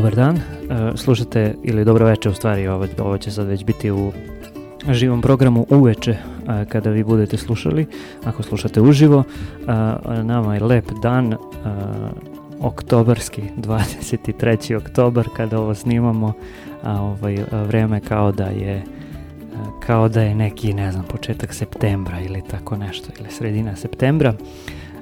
Dobar dan, e, slušate, ili dobro veče u stvari, ovo, ovo će sad već biti u živom programu uveče e, kada vi budete slušali, ako slušate uživo. E, nama je lep dan, oktobarski, 23. oktobar kada ovo snimamo, a ovaj vreme kao da je kao da je neki, ne znam, početak septembra ili tako nešto, ili sredina septembra.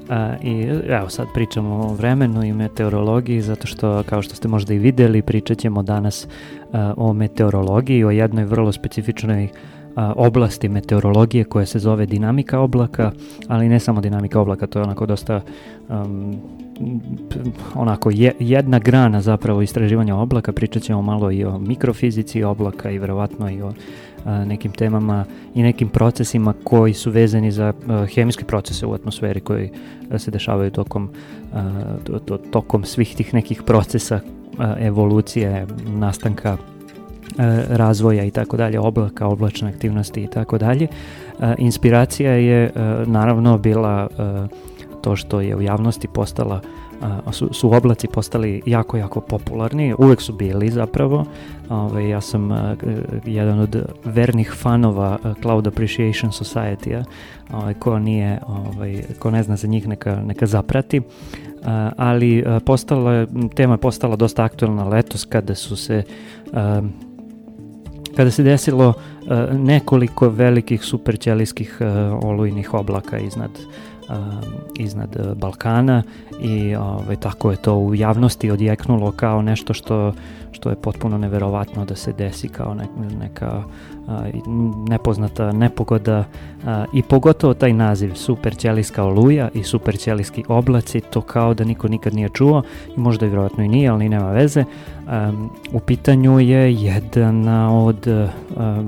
A, I evo sad pričamo o vremenu i meteorologiji zato što kao što ste možda i videli pričat ćemo danas a, o meteorologiji, o jednoj vrlo specifičnoj a, oblasti meteorologije koja se zove dinamika oblaka, ali ne samo dinamika oblaka, to je onako dosta um, onako je, jedna grana zapravo istraživanja oblaka, pričat ćemo malo i o mikrofizici oblaka i verovatno i o nekim temama i nekim procesima koji su vezani za hemijske procese u atmosferi koji se dešavaju tokom, tokom svih tih nekih procesa evolucije, nastanka razvoja i tako dalje, oblaka, oblačne aktivnosti i tako dalje. Inspiracija je naravno bila to što je u javnosti postala su, su oblaci postali jako, jako popularni, uvek su bili zapravo. Ove, ovaj, ja sam a, jedan od vernih fanova Cloud Appreciation Society-a, ovaj, ko nije, ovaj, ko ne zna za njih neka, neka zaprati. A, ali postala, tema je postala dosta aktualna letos kada su se a, kada se desilo nekoliko velikih superćelijskih olujnih oblaka iznad iznad e, Balkana i ovaj, tako je to u javnosti odjeknulo kao nešto što, što je potpuno neverovatno da se desi kao ne, neka a, nepoznata nepogoda i pogotovo taj naziv superćelijska oluja i superćelijski oblaci, to kao da niko nikad nije čuo i možda i vjerojatno i nije, ali nema veze. U pitanju je jedna od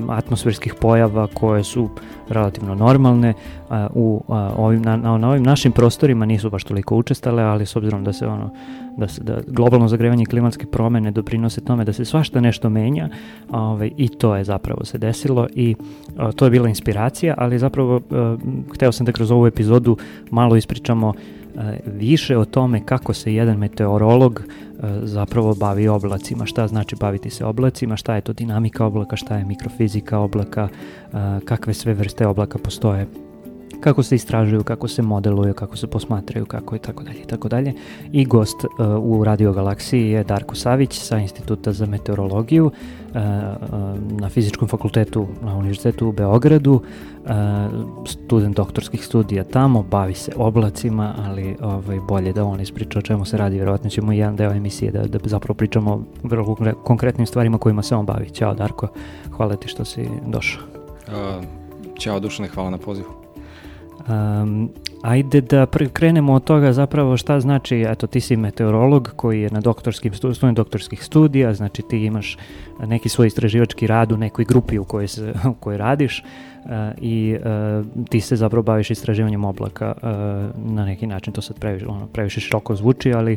atmosferskih pojava koje su relativno normalne u ovim, na, na ovim našim prostorima nisu baš toliko učestale, ali s obzirom da se ono da se da globalno zagrevanje i klimatske promene doprinose tome da se svašta nešto menja, ovaj i to je zapravo se desilo i uh, to je bila inspiracija, ali zapravo uh, hteo sam da kroz ovu epizodu malo ispričamo više o tome kako se jedan meteorolog zapravo bavi oblacima, šta znači baviti se oblacima, šta je to dinamika oblaka, šta je mikrofizika oblaka, kakve sve vrste oblaka postoje kako se istražuju, kako se modeluju, kako se posmatraju, kako i tako dalje i tako dalje. I gost uh, u Radio Galaksiji je Darko Savić sa Instituta za meteorologiju uh, uh, na Fizičkom fakultetu na Univerzitetu u Beogradu, uh, student doktorskih studija tamo, bavi se oblacima, ali ovaj, bolje da on ispriča o čemu se radi, verovatno ćemo i jedan deo emisije da, da zapravo pričamo o vrlo konkretnim stvarima kojima se on bavi. Ćao Darko, hvala ti što si došao. Uh, ćao Dušane, hvala na pozivu. Um, ajde da krenemo od toga zapravo šta znači, eto ti si meteorolog koji je na doktorskim studijima doktorskih studija, znači ti imaš neki svoj istraživački rad u nekoj grupi u kojoj, se, u kojoj radiš uh, i uh, ti se zapravo baviš istraživanjem oblaka uh, na neki način, to sad previše, ono, previše široko zvuči, ali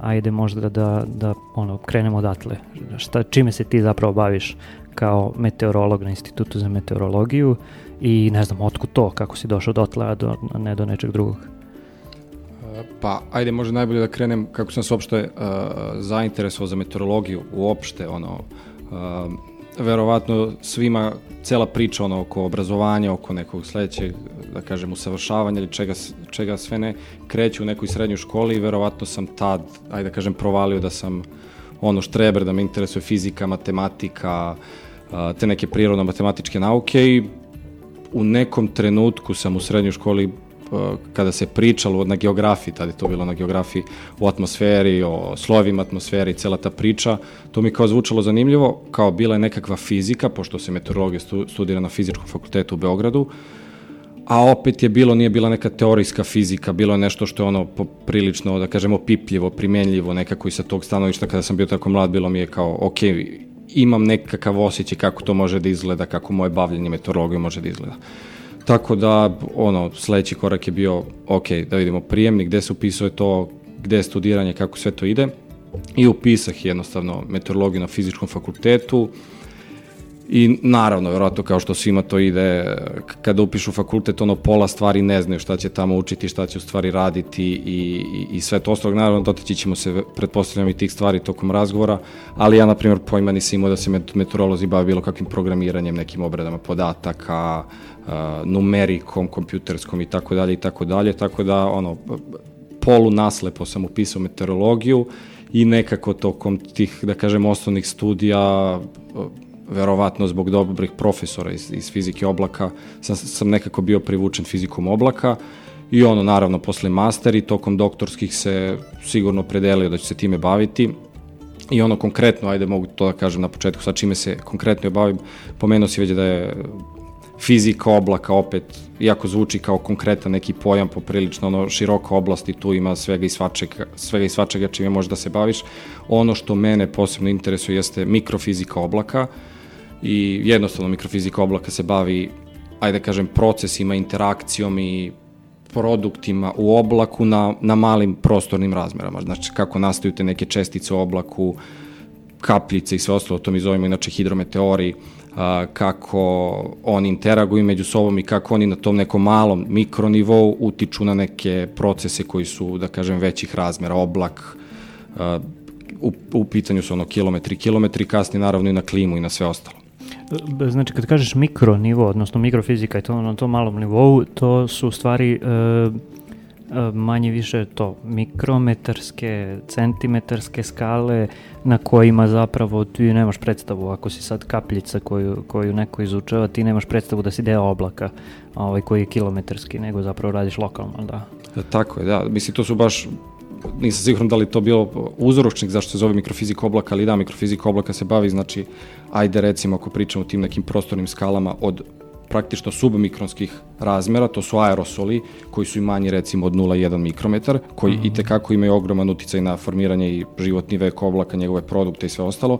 ajde možda da, da ono, krenemo odatle. Šta, čime se ti zapravo baviš kao meteorolog na Institutu za meteorologiju i ne znam, otkud to, kako si došao dotle, a do, ne do nečeg drugog? Pa, ajde, možda najbolje da krenem kako sam se uopšte uh, zainteresovao za meteorologiju uopšte, ono, uh, verovatno svima cela priča ono oko obrazovanja, oko nekog sledećeg, da kažem, usavršavanja ili čega, čega sve ne, kreće u nekoj srednjoj školi i verovatno sam tad, ajde da kažem, provalio da sam ono štreber, da me interesuje fizika, matematika, uh, te neke prirodno-matematičke nauke i u nekom trenutku sam u srednjoj školi uh, kada se pričalo na geografiji, tada je to bilo na geografiji, o atmosferi, o slovima atmosferi, cela ta priča, to mi kao zvučalo zanimljivo, kao bila je nekakva fizika, pošto se meteorologija studira na fizičkom fakultetu u Beogradu, a opet je bilo, nije bila neka teorijska fizika, bilo je nešto što je ono poprilično, da kažemo, pipljivo, primenljivo nekako i sa tog stanovišta kada sam bio tako mlad, bilo mi je kao, ok, imam nekakav osjećaj kako to može da izgleda, kako moje bavljanje meteorologijom može da izgleda. Tako da, ono, sledeći korak je bio, ok, da vidimo prijemnik, gde se upisuje to, gde je studiranje, kako sve to ide. I upisah jednostavno meteorologiju na fizičkom fakultetu I naravno, verovatno kao što svima to ide, kada upišu fakultet, ono pola stvari ne znaju šta će tamo učiti, šta će u stvari raditi i, i, i sve to ostalo. Naravno, doteći ćemo se, pretpostavljam, i tih stvari tokom razgovora, ali ja, na primjer, pojma nisam imao da se meteorolozi bavi bilo kakvim programiranjem, nekim obradama podataka, numerikom, kompjuterskom i tako dalje i tako dalje, tako da, ono, polu naslepo sam upisao meteorologiju i nekako tokom tih, da kažem, osnovnih studija verovatno zbog dobrih profesora iz, iz fizike oblaka, sam, sam nekako bio privučen fizikom oblaka i ono, naravno, posle master i tokom doktorskih se sigurno predelio da ću se time baviti i ono konkretno, ajde mogu to da kažem na početku, sad čime se konkretno bavim, pomenuo si već da je fizika oblaka opet, iako zvuči kao konkretan neki pojam, poprilično ono široka oblast i tu ima svega i svačega, svega i svačega čime možeš da se baviš. Ono što mene posebno interesuje jeste mikrofizika oblaka, uh, i jednostavno mikrofizika oblaka se bavi, ajde da kažem, procesima, interakcijom i produktima u oblaku na, na malim prostornim razmerama. Znači, kako nastaju te neke čestice u oblaku, kapljice i sve ostalo, to mi zovemo inače hidrometeori, kako oni interaguju među sobom i kako oni na tom nekom malom mikronivou utiču na neke procese koji su, da kažem, većih razmera, oblak, u, u pitanju su ono kilometri, kilometri, kasnije naravno i na klimu i na sve ostalo. Znači, kad kažeš mikro nivo, odnosno mikrofizika i to na tom malom nivou, to su stvari e, e, manje više to mikrometarske, centimetarske skale na kojima zapravo ti nemaš predstavu, ako si sad kapljica koju, koju neko izučava, ti nemaš predstavu da si deo oblaka ovaj, koji je kilometarski, nego zapravo radiš lokalno, da. Tako je, da. Mislim, to su baš nisam siguran da li to bilo uzročnik zašto se zove mikrofizika oblaka, ali da, mikrofizika oblaka se bavi, znači, ajde recimo ako pričamo o tim nekim prostornim skalama od praktično submikronskih razmera, to su aerosoli koji su i manji recimo od 0,1 mikrometar, koji mm -hmm. i tekako imaju ogroman uticaj na formiranje i životni vek oblaka, njegove produkte i sve ostalo,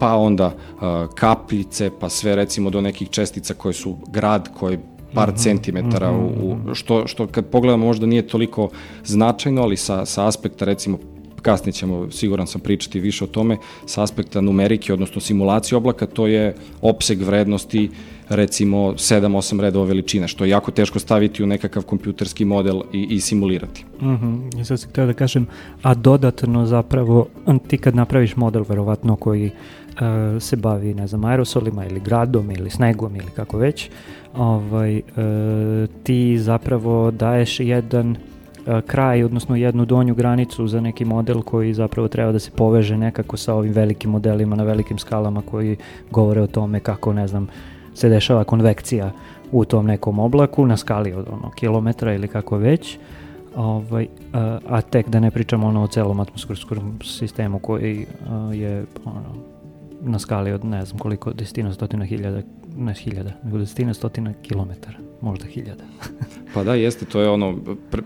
pa onda uh, kapljice, pa sve recimo do nekih čestica koje su grad, koje par mm -hmm. centimetara, u, u, mhm. što, što kad pogledamo možda nije toliko značajno, ali sa, sa aspekta recimo kasnije ćemo, siguran sam, pričati više o tome, sa aspekta numerike, odnosno simulacije oblaka, to je opseg vrednosti recimo 7-8 redova veličine, što je jako teško staviti u nekakav kompjuterski model i, i simulirati. Mm -hmm. I sad sam htio da kažem, a dodatno zapravo, ti kad napraviš model verovatno koji uh, se bavi, ne znam, aerosolima ili gradom ili snegom ili kako već, ovaj, uh, ti zapravo daješ jedan kraj, odnosno jednu donju granicu za neki model koji zapravo treba da se poveže nekako sa ovim velikim modelima na velikim skalama koji govore o tome kako, ne znam, se dešava konvekcija u tom nekom oblaku na skali od ono, kilometra ili kako već. Ovaj, a, a tek da ne pričamo ono o celom atmosferskom sistemu koji a, je ono, na skali od ne znam koliko desetina stotina hiljada, ne hiljada, nego desetina stotina kilometara, možda hiljada. pa da, jeste, to je ono,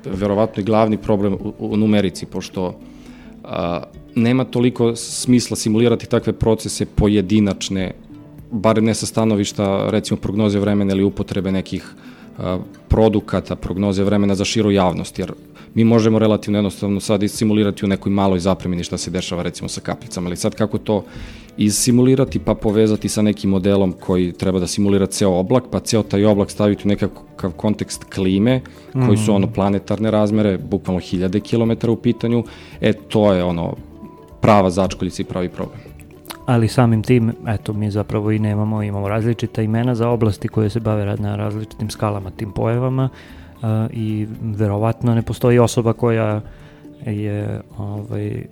verovatno i glavni problem u, u numerici, pošto a, nema toliko smisla simulirati takve procese pojedinačne, bar ne sa stanovišta, recimo, prognoze vremena ili upotrebe nekih a, produkata, prognoze vremena za širu javnost, jer mi možemo relativno jednostavno sad simulirati u nekoj maloj zapremini šta se dešava recimo sa kapljicama, ali sad kako to izsimulirati pa povezati sa nekim modelom koji treba da simulira ceo oblak, pa ceo taj oblak staviti u nekakav kontekst klime, koji su ono mhm. planetarne razmere, bukvalno hiljade kilometara u pitanju, e to je ono prava začkoljica i pravi problem. Ali samim tim, eto, mi zapravo i nemamo, imamo različita imena za oblasti koje se bave na različitim skalama tim pojavama uh, i verovatno ne postoji osoba koja je ovaj,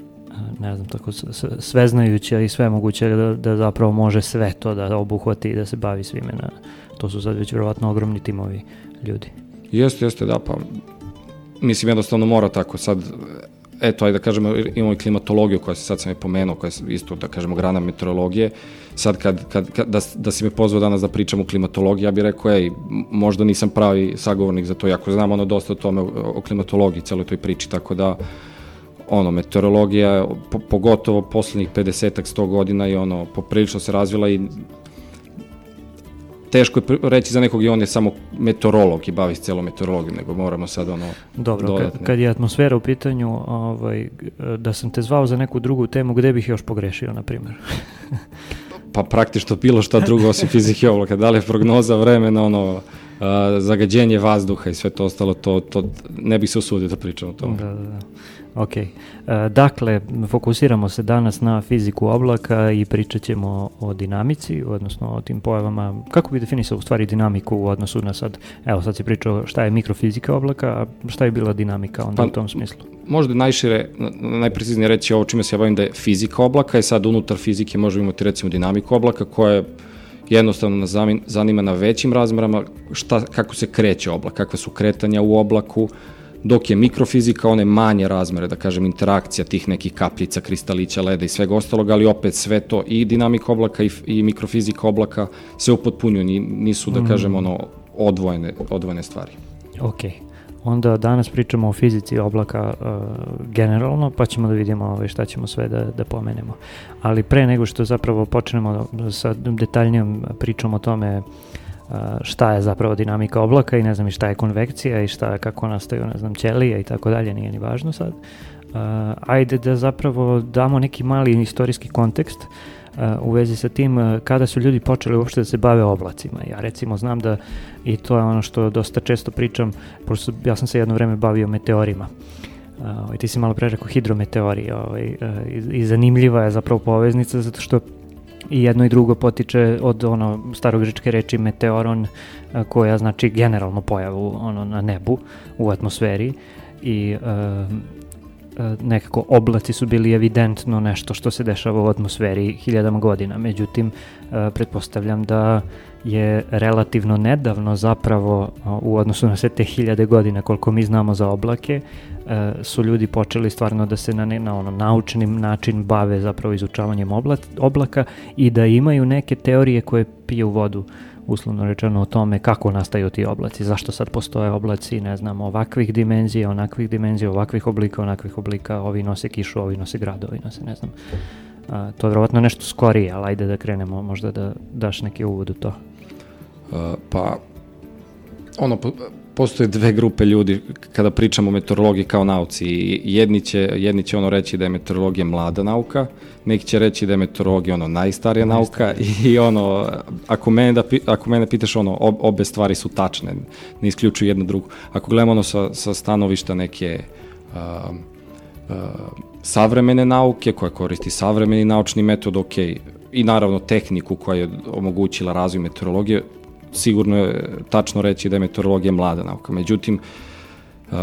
ne znam, tako sveznajuća i sve moguće da, da zapravo može sve to da obuhvati i da se bavi svime. Na, to su sad već verovatno ogromni timovi ljudi. Jeste, jeste, da, pa mislim jednostavno mora tako sad eto, ajde da kažemo, imamo i klimatologiju koja se sad sam je pomenuo, koja je isto, da kažemo, grana meteorologije. Sad kad, kad, kad da, da si me pozvao danas da pričam o klimatologiji, ja bih rekao, ej, možda nisam pravi sagovornik za to, jako znam ono dosta o tome, o, klimatologiji, celoj toj priči, tako da, ono, meteorologija, po, pogotovo poslednjih 50-ak, 100 godina je ono, poprilično se razvila i teško je reći za nekog i on je samo meteorolog i bavi se celom meteorologijom, nego moramo sad ono Dobro, dodatne. kad, je atmosfera u pitanju, ovaj, da sam te zvao za neku drugu temu, gde bih još pogrešio, na primjer? pa praktično bilo šta drugo osim fizike oblaka. Da li je prognoza vremena, ono, zagađenje vazduha i sve to ostalo, to, to ne bih se usudio da pričam o tome. Da, da, da. Ok. E, dakle, fokusiramo se danas na fiziku oblaka i pričat ćemo o dinamici, odnosno o tim pojavama. Kako bi definisao u stvari dinamiku u odnosu na sad, evo sad si pričao šta je mikrofizika oblaka, a šta je bila dinamika onda pa, u tom smislu? Možda najšire, najpreciznije reći ovo čime se ja bavim da je fizika oblaka i sad unutar fizike možemo imati recimo dinamiku oblaka koja je jednostavno nas zanima na većim razmerama šta, kako se kreće oblak, kakve su kretanja u oblaku, dok je mikrofizika one manje razmere, da kažem, interakcija tih nekih kapljica, kristalića, leda i svega ostalog, ali opet sve to i dinamika oblaka i, i mikrofizika oblaka se upotpunjuju, nisu, da mhm. kažem, ono, odvojene, odvojene stvari. Ok. Onda danas pričamo o fizici oblaka uh, generalno, pa ćemo da vidimo ovaj, šta ćemo sve da, da pomenemo. Ali pre nego što zapravo počnemo sa detaljnijom pričom o tome uh, šta je zapravo dinamika oblaka i ne znam i šta je konvekcija i šta kako nastaju, ne znam, ćelije i tako dalje, nije ni važno sad. Uh, ajde da zapravo damo neki mali istorijski kontekst uh, u vezi sa tim kada su ljudi počeli uopšte da se bave oblacima. Ja recimo znam da i to je ono što dosta često pričam, pošto ja sam se jedno vreme bavio meteorima. Uh, ti si malo pre rekao hidrometeorije ovaj, i, i zanimljiva je zapravo poveznica zato što i jedno i drugo potiče od ono starogričke reči meteoron koja znači generalno pojavu ono na nebu u atmosferi i uh, nekako oblaci su bili evidentno nešto što se dešava u atmosferi hiljadama godina. Međutim, pretpostavljam da je relativno nedavno zapravo u odnosu na sve te hiljade godina koliko mi znamo za oblake e, su ljudi počeli stvarno da se na, na ono naučnim način bave zapravo izučavanjem oblaka i da imaju neke teorije koje piju vodu uslovno rečeno o tome kako nastaju ti oblaci, zašto sad postoje oblaci, ne znam, ovakvih dimenzija, onakvih dimenzija, ovakvih oblika, onakvih oblika, ovi nose kišu, ovi nose gradovi, nose, ne znam. A, to je vjerovatno nešto skorije, ali ajde da krenemo možda da daš neki uvod u to. Uh, pa, ono, postoje dve grupe ljudi kada pričamo o meteorologiji kao nauci. Jedni će, jedni će ono reći da je meteorologija mlada nauka, neki će reći da je meteorologija ono najstarija nauka i, i ono, ako mene, da, ako mene pitaš ono, obe stvari su tačne, ne isključuju jednu drugu. Ako gledamo ono sa, sa stanovišta neke uh, uh, savremene nauke koja koristi savremeni naučni metod, ok, i naravno tehniku koja je omogućila razvoj meteorologije, sigurno je tačno reći da je meteorologija mlada nauka. Međutim, uh,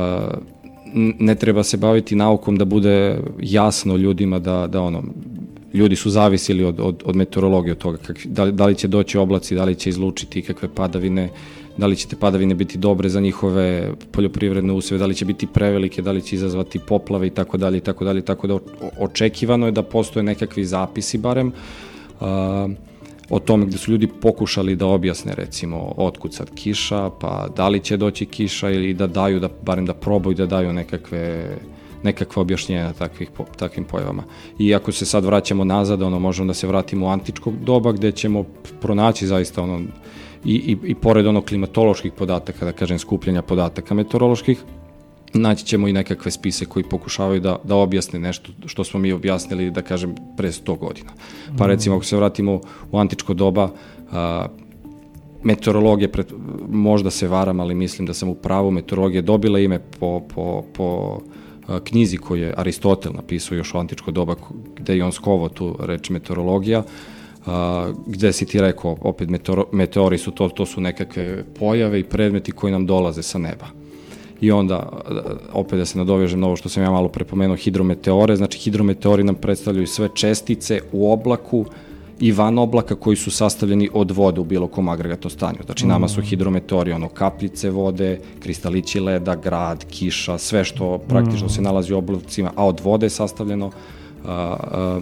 ne treba se baviti naukom da bude jasno ljudima da, da ono, ljudi su zavisili od, od, od meteorologije, od toga kak, da, da li će doći oblaci, da li će izlučiti kakve padavine, da li će te padavine biti dobre za njihove poljoprivredne useve, da li će biti prevelike, da li će izazvati poplave i tako dalje i tako dalje, tako da očekivano je da postoje nekakvi zapisi barem, uh, o tome gde su ljudi pokušali da objasne recimo otkud sad kiša, pa da li će doći kiša ili da daju, da, barem da probaju da daju nekakve nekakve objašnjenja takvih, takvim pojavama. I ako se sad vraćamo nazad, ono, možemo da se vratimo u antičko doba gde ćemo pronaći zaista ono, i, i, i pored ono klimatoloških podataka, da kažem skupljenja podataka meteoroloških, naći ćemo i nekakve spise koji pokušavaju da, da objasne nešto što smo mi objasnili, da kažem, pre 100 godina. Pa mm. recimo, ako se vratimo u antičko doba, a, meteorologije, pred, možda se varam, ali mislim da sam u pravu, meteorologije dobila ime po, po, po knjizi koju je Aristotel napisao još u antičko doba, gde je on skovao tu reč meteorologija, a, gde si ti rekao, opet meteor, meteori su to, to su nekakve pojave i predmeti koji nam dolaze sa neba i onda opet da se nadovežem na ovo što sam ja malo prepomenuo hidrometeore, znači hidrometeori nam predstavljaju sve čestice u oblaku i van oblaka koji su sastavljeni od vode u bilo kom agregato stanju. Znači nama su mm. hidrometeori ono kapljice vode, kristalići leda, grad, kiša, sve što praktično se mm. nalazi u oblacima, a od vode je sastavljeno a, a,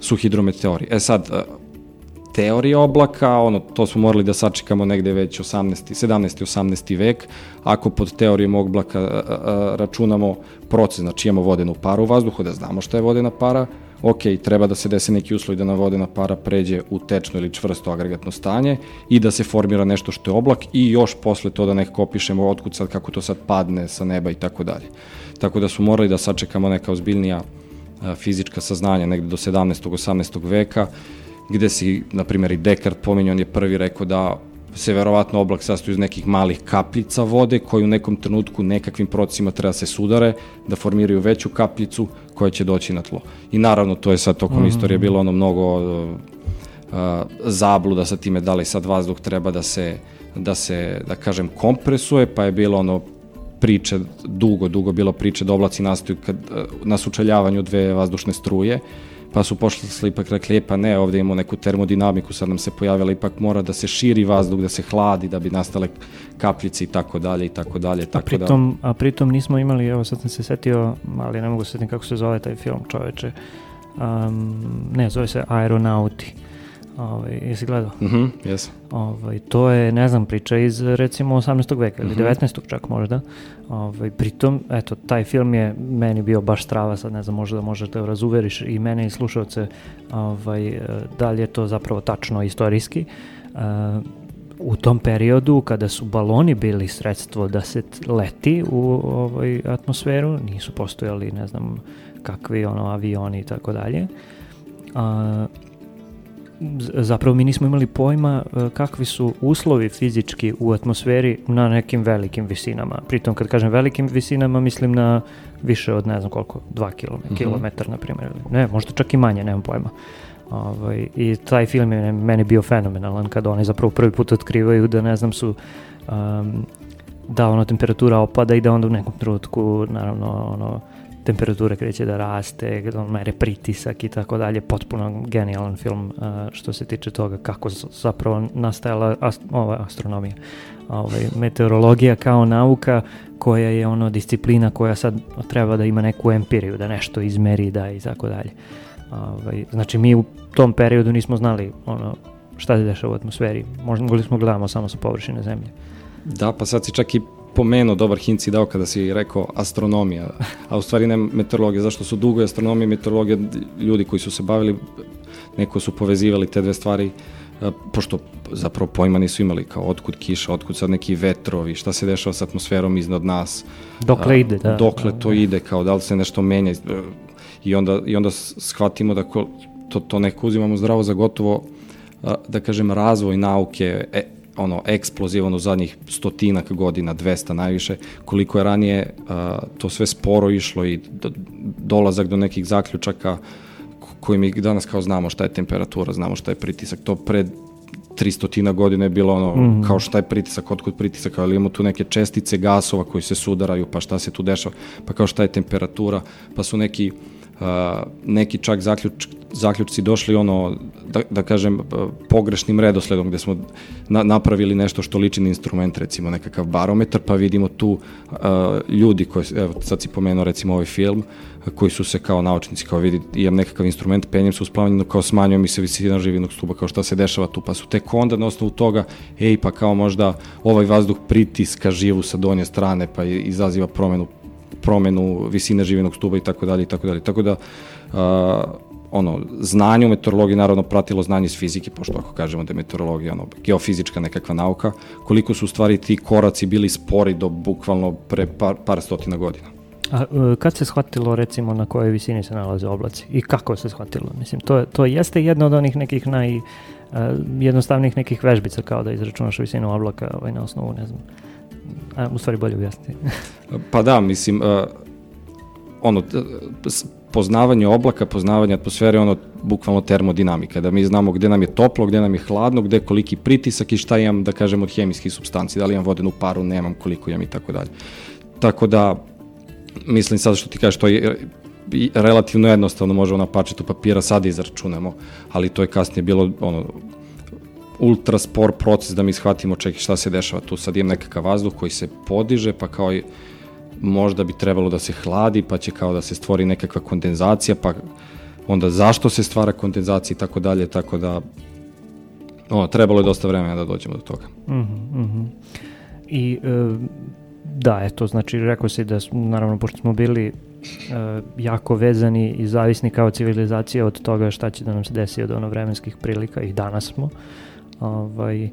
su hidrometeori. E sad, teorije oblaka, ono, to smo morali da sačekamo negde već 18. 17. 18. vek. Ako pod teorijom oblaka a, a, računamo proces, znači imamo vodenu paru u vazduhu, da znamo šta je vodena para, ok, treba da se dese neki uslovi da na vodena para pređe u tečno ili čvrsto agregatno stanje i da se formira nešto što je oblak i još posle to da nekako opišemo otkud sad, kako to sad padne sa neba i tako dalje. Tako da su morali da sačekamo neka ozbiljnija fizička saznanja negde do 17. 18. veka gde si, na primjer, i Descartes pominje, on je prvi rekao da se verovatno oblak sastoji iz nekih malih kapljica vode koji u nekom trenutku nekakvim procesima treba se sudare, da formiraju veću kapljicu koja će doći na tlo. I naravno to je sad tokom mm -hmm. istorije bilo ono mnogo uh, zabluda sa time da li sad vazduh treba da se da se, da kažem, kompresuje, pa je bilo ono priče, dugo, dugo bilo priče da oblaci nastaju kad, na sučeljavanju dve vazdušne struje, pa su pošli ipak rekli, e, pa ne, ovde imamo neku termodinamiku, sad nam se pojavila, ipak mora da se širi vazduh, da se hladi, da bi nastale kapljice i tako dalje i tako dalje. Tako a, pritom, da... a pritom nismo imali, evo sad sam se setio, ali ne mogu se setiti kako se zove taj film čoveče, um, ne, zove se Aeronauti. Ovaj, jesi gledao? Mhm, mm jes. Ovaj, to je, ne znam, priča iz recimo 18. veka ili mm -hmm. 19. čak možda. Ovaj, pritom, eto, taj film je meni bio baš strava, sad ne znam, možda možeš da razuveriš i mene i slušalce ovaj, da li je to zapravo tačno istorijski. Uh, u tom periodu kada su baloni bili sredstvo da se leti u ovaj atmosferu, nisu postojali ne znam kakvi ono avioni i tako dalje. Zapravo mi nismo imali pojma e, kakvi su uslovi fizički u atmosferi na nekim velikim visinama. Pritom kad kažem velikim visinama mislim na više od ne znam koliko, 2 km, mm -hmm. kilometar na primjer. Ne, možda čak i manje, nemam pojma. Ovaj, I taj film je meni bio fenomenalan kada oni zapravo prvi put otkrivaju da ne znam su um, da ono temperatura opada i da onda u nekom trenutku naravno ono temperatura kreće da raste, mere pritisak i tako dalje, potpuno genijalan film uh, što se tiče toga kako zapravo nastajala ast ova astronomija. Ovaj, meteorologija kao nauka koja je ono disciplina koja sad treba da ima neku empiriju, da nešto izmeri da i tako dalje. Ovaj, znači mi u tom periodu nismo znali ono šta se dešava u atmosferi. Možda mogli smo gledamo samo sa površine zemlje. Da, pa sad si čak i pomenuo, dobar hint si dao kada si rekao astronomija, a u stvari ne meteorologija, zašto su dugo astronomija i meteorologija, ljudi koji su se bavili, neko su povezivali te dve stvari, pošto zapravo pojma nisu imali kao otkud kiša, otkud sad neki vetrovi, šta se dešava sa atmosferom iznad nas. Dokle ide, da. Dokle to ide, kao da li se nešto menja i onda, i onda shvatimo da ko, to, to neko uzimamo zdravo za gotovo, da kažem, razvoj nauke, e, ono eksplozivan u zadnjih stotinak godina, 200 najviše, koliko je ranije a, to sve sporo išlo i do, dolazak do nekih zaključaka koji mi danas kao znamo šta je temperatura, znamo šta je pritisak, to pred 300 godina je bilo ono, mm. kao šta je pritisak, otkud pritisak, ali imamo tu neke čestice gasova koji se sudaraju, pa šta se tu dešava, pa kao šta je temperatura, pa su neki uh, neki čak zaključ, zaključci došli ono, da, da kažem, pogrešnim redosledom gde smo na, napravili nešto što liči na instrument, recimo nekakav barometar, pa vidimo tu uh, ljudi koji, evo sad si pomenuo recimo ovaj film, koji su se kao naučnici, kao vidi, imam nekakav instrument, penjem se usplavljeno, kao smanjuje mi se visina živinog stuba, kao šta se dešava tu, pa su tek onda na osnovu toga, ej, pa kao možda ovaj vazduh pritiska živu sa donje strane, pa izaziva promenu promenu visine živinog stuba i tako dalje i tako dalje. Tako da uh, ono, znanje u meteorologiji naravno pratilo znanje iz fizike, pošto ako kažemo da je meteorologija ono, geofizička nekakva nauka, koliko su u stvari ti koraci bili spori do bukvalno pre par, par stotina godina. A e, kad se shvatilo recimo na kojoj visini se nalaze oblaci i kako se shvatilo? Mislim, to, to jeste jedno od onih nekih naj, uh, jednostavnih nekih vežbica kao da izračunaš visinu oblaka ovaj, na osnovu, ne znam, a, u stvari bolje objasniti. pa da, mislim, uh, ono, poznavanje oblaka, poznavanje atmosfere, ono, bukvalno termodinamika, da mi znamo gde nam je toplo, gde nam je hladno, gde koliki pritisak i šta imam, da kažem, od hemijskih substanci, da li imam vodenu paru, nemam, koliko imam i tako dalje. Tako da, mislim sad što ti kažeš, to je relativno jednostavno možemo na pačetu papira sad izračunamo, ali to je kasnije bilo ono, ultra spor proces da mi shvatimo čekaj šta se dešava tu, sad imam nekakav vazduh koji se podiže, pa kao i možda bi trebalo da se hladi, pa će kao da se stvori nekakva kondenzacija, pa onda zašto se stvara kondenzacija i tako dalje, tako da o, trebalo je dosta vremena da dođemo do toga. Mm -hmm, mm -hmm. I e, da, eto, znači rekao si da, naravno, pošto smo bili e, jako vezani i zavisni kao civilizacija od toga šta će da nam se desi od ono vremenskih prilika i danas smo, ovaj,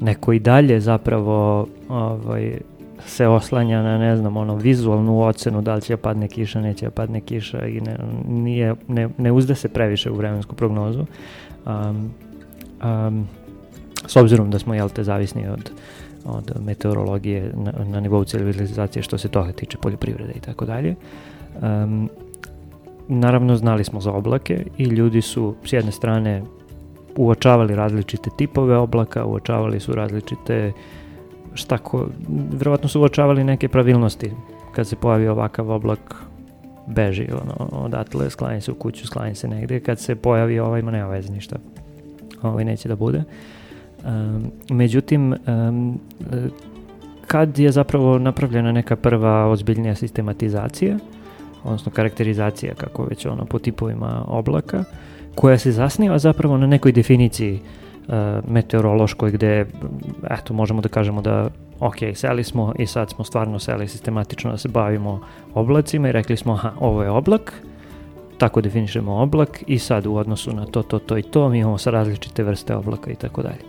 neko i dalje zapravo ovaj, se oslanja na, ne znam, ono, vizualnu ocenu da li će padne kiša, neće padne kiša i ne, nije, ne, ne uzde se previše u vremensku prognozu. Um, um, s obzirom da smo, jel te, zavisni od, od meteorologije na, na nivou civilizacije što se toga tiče poljoprivrede i tako dalje. Um, naravno, znali smo za oblake i ljudi su s jedne strane uočavali različite tipove oblaka, uočavali su različite šta ko, verovatno su uočavali neke pravilnosti kad se pojavi ovakav oblak beži ono, odatle, sklanje se u kuću, sklanje se negde, kad se pojavi ovaj, ima nema veze ništa, ovaj neće da bude. Um, međutim, um, kad je zapravo napravljena neka prva ozbiljnija sistematizacija, odnosno karakterizacija, kako već ono, po tipovima oblaka, koja se zasniva zapravo na nekoj definiciji uh, meteorološkoj gde, eto, možemo da kažemo da ok, seli smo i sad smo stvarno seli sistematično da se bavimo oblacima i rekli smo, aha, ovo je oblak, tako definišemo oblak i sad u odnosu na to, to, to i to mi imamo sa različite vrste oblaka i tako dalje.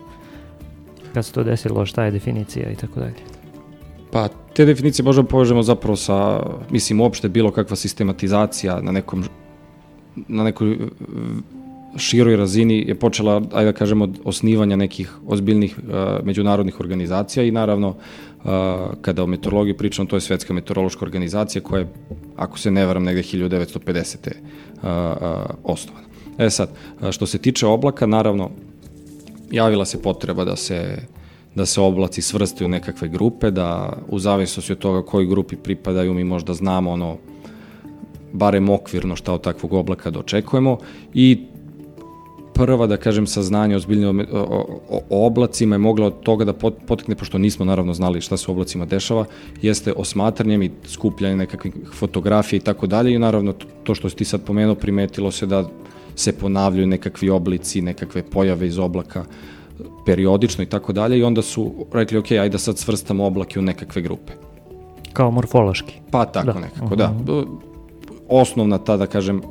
Kad se to desilo, šta je definicija i tako dalje? Pa, te definicije možemo povežemo zapravo sa, mislim, uopšte bilo kakva sistematizacija na nekom na nekoj široj razini je počela, ajde da kažemo, od osnivanja nekih ozbiljnih uh, međunarodnih organizacija i naravno uh, kada o meteorologiji pričamo, to je Svetska meteorološka organizacija koja je, ako se ne varam, negde 1950. Uh, osnovana. E sad, što se tiče oblaka, naravno, javila se potreba da se da se oblaci svrstaju u nekakve grupe, da u zavisnosti od toga koji grupi pripadaju mi možda znamo ono barem okvirno šta od takvog oblaka da očekujemo i prva, da kažem, saznanje ozbiljno o, o, o oblacima je mogla od toga da potekne, pošto nismo naravno znali šta se u oblacima dešava, jeste osmatranjem i skupljanjem nekakvih fotografija i tako dalje i naravno to što si ti sad pomenuo primetilo se da se ponavljaju nekakvi oblici, nekakve pojave iz oblaka periodično i tako dalje i onda su rekli ok, ajde da sad svrstamo oblake u nekakve grupe. Kao morfološki. Pa tako da. nekako, uh -huh. da. Osnovna ta, da kažem, uh,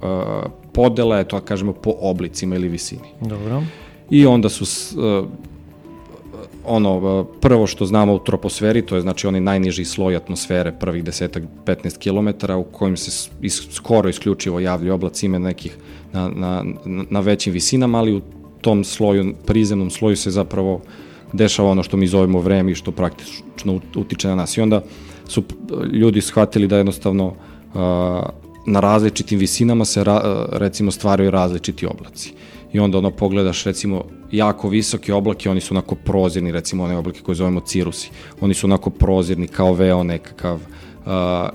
podela je to, da kažemo, po oblicima ili visini. Dobro. I onda su uh, ono, uh, prvo što znamo u troposferi, to je znači onaj najniži sloj atmosfere, prvih 10-15 km, u kojim se is, skoro isključivo javljaju oblaci ime nekih na, na, na većim visinama, ali u tom sloju, prizemnom sloju se zapravo dešava ono što mi zovemo vreme i što praktično utiče na nas. I onda su ljudi shvatili da jednostavno uh, na različitim visinama se ra, recimo stvaraju različiti oblaci. I onda ono pogledaš recimo jako visoki oblaki, oni su onako prozirni, recimo one oblake koje zovemo cirusi. Oni su onako prozirni kao veo nekakav. Uh,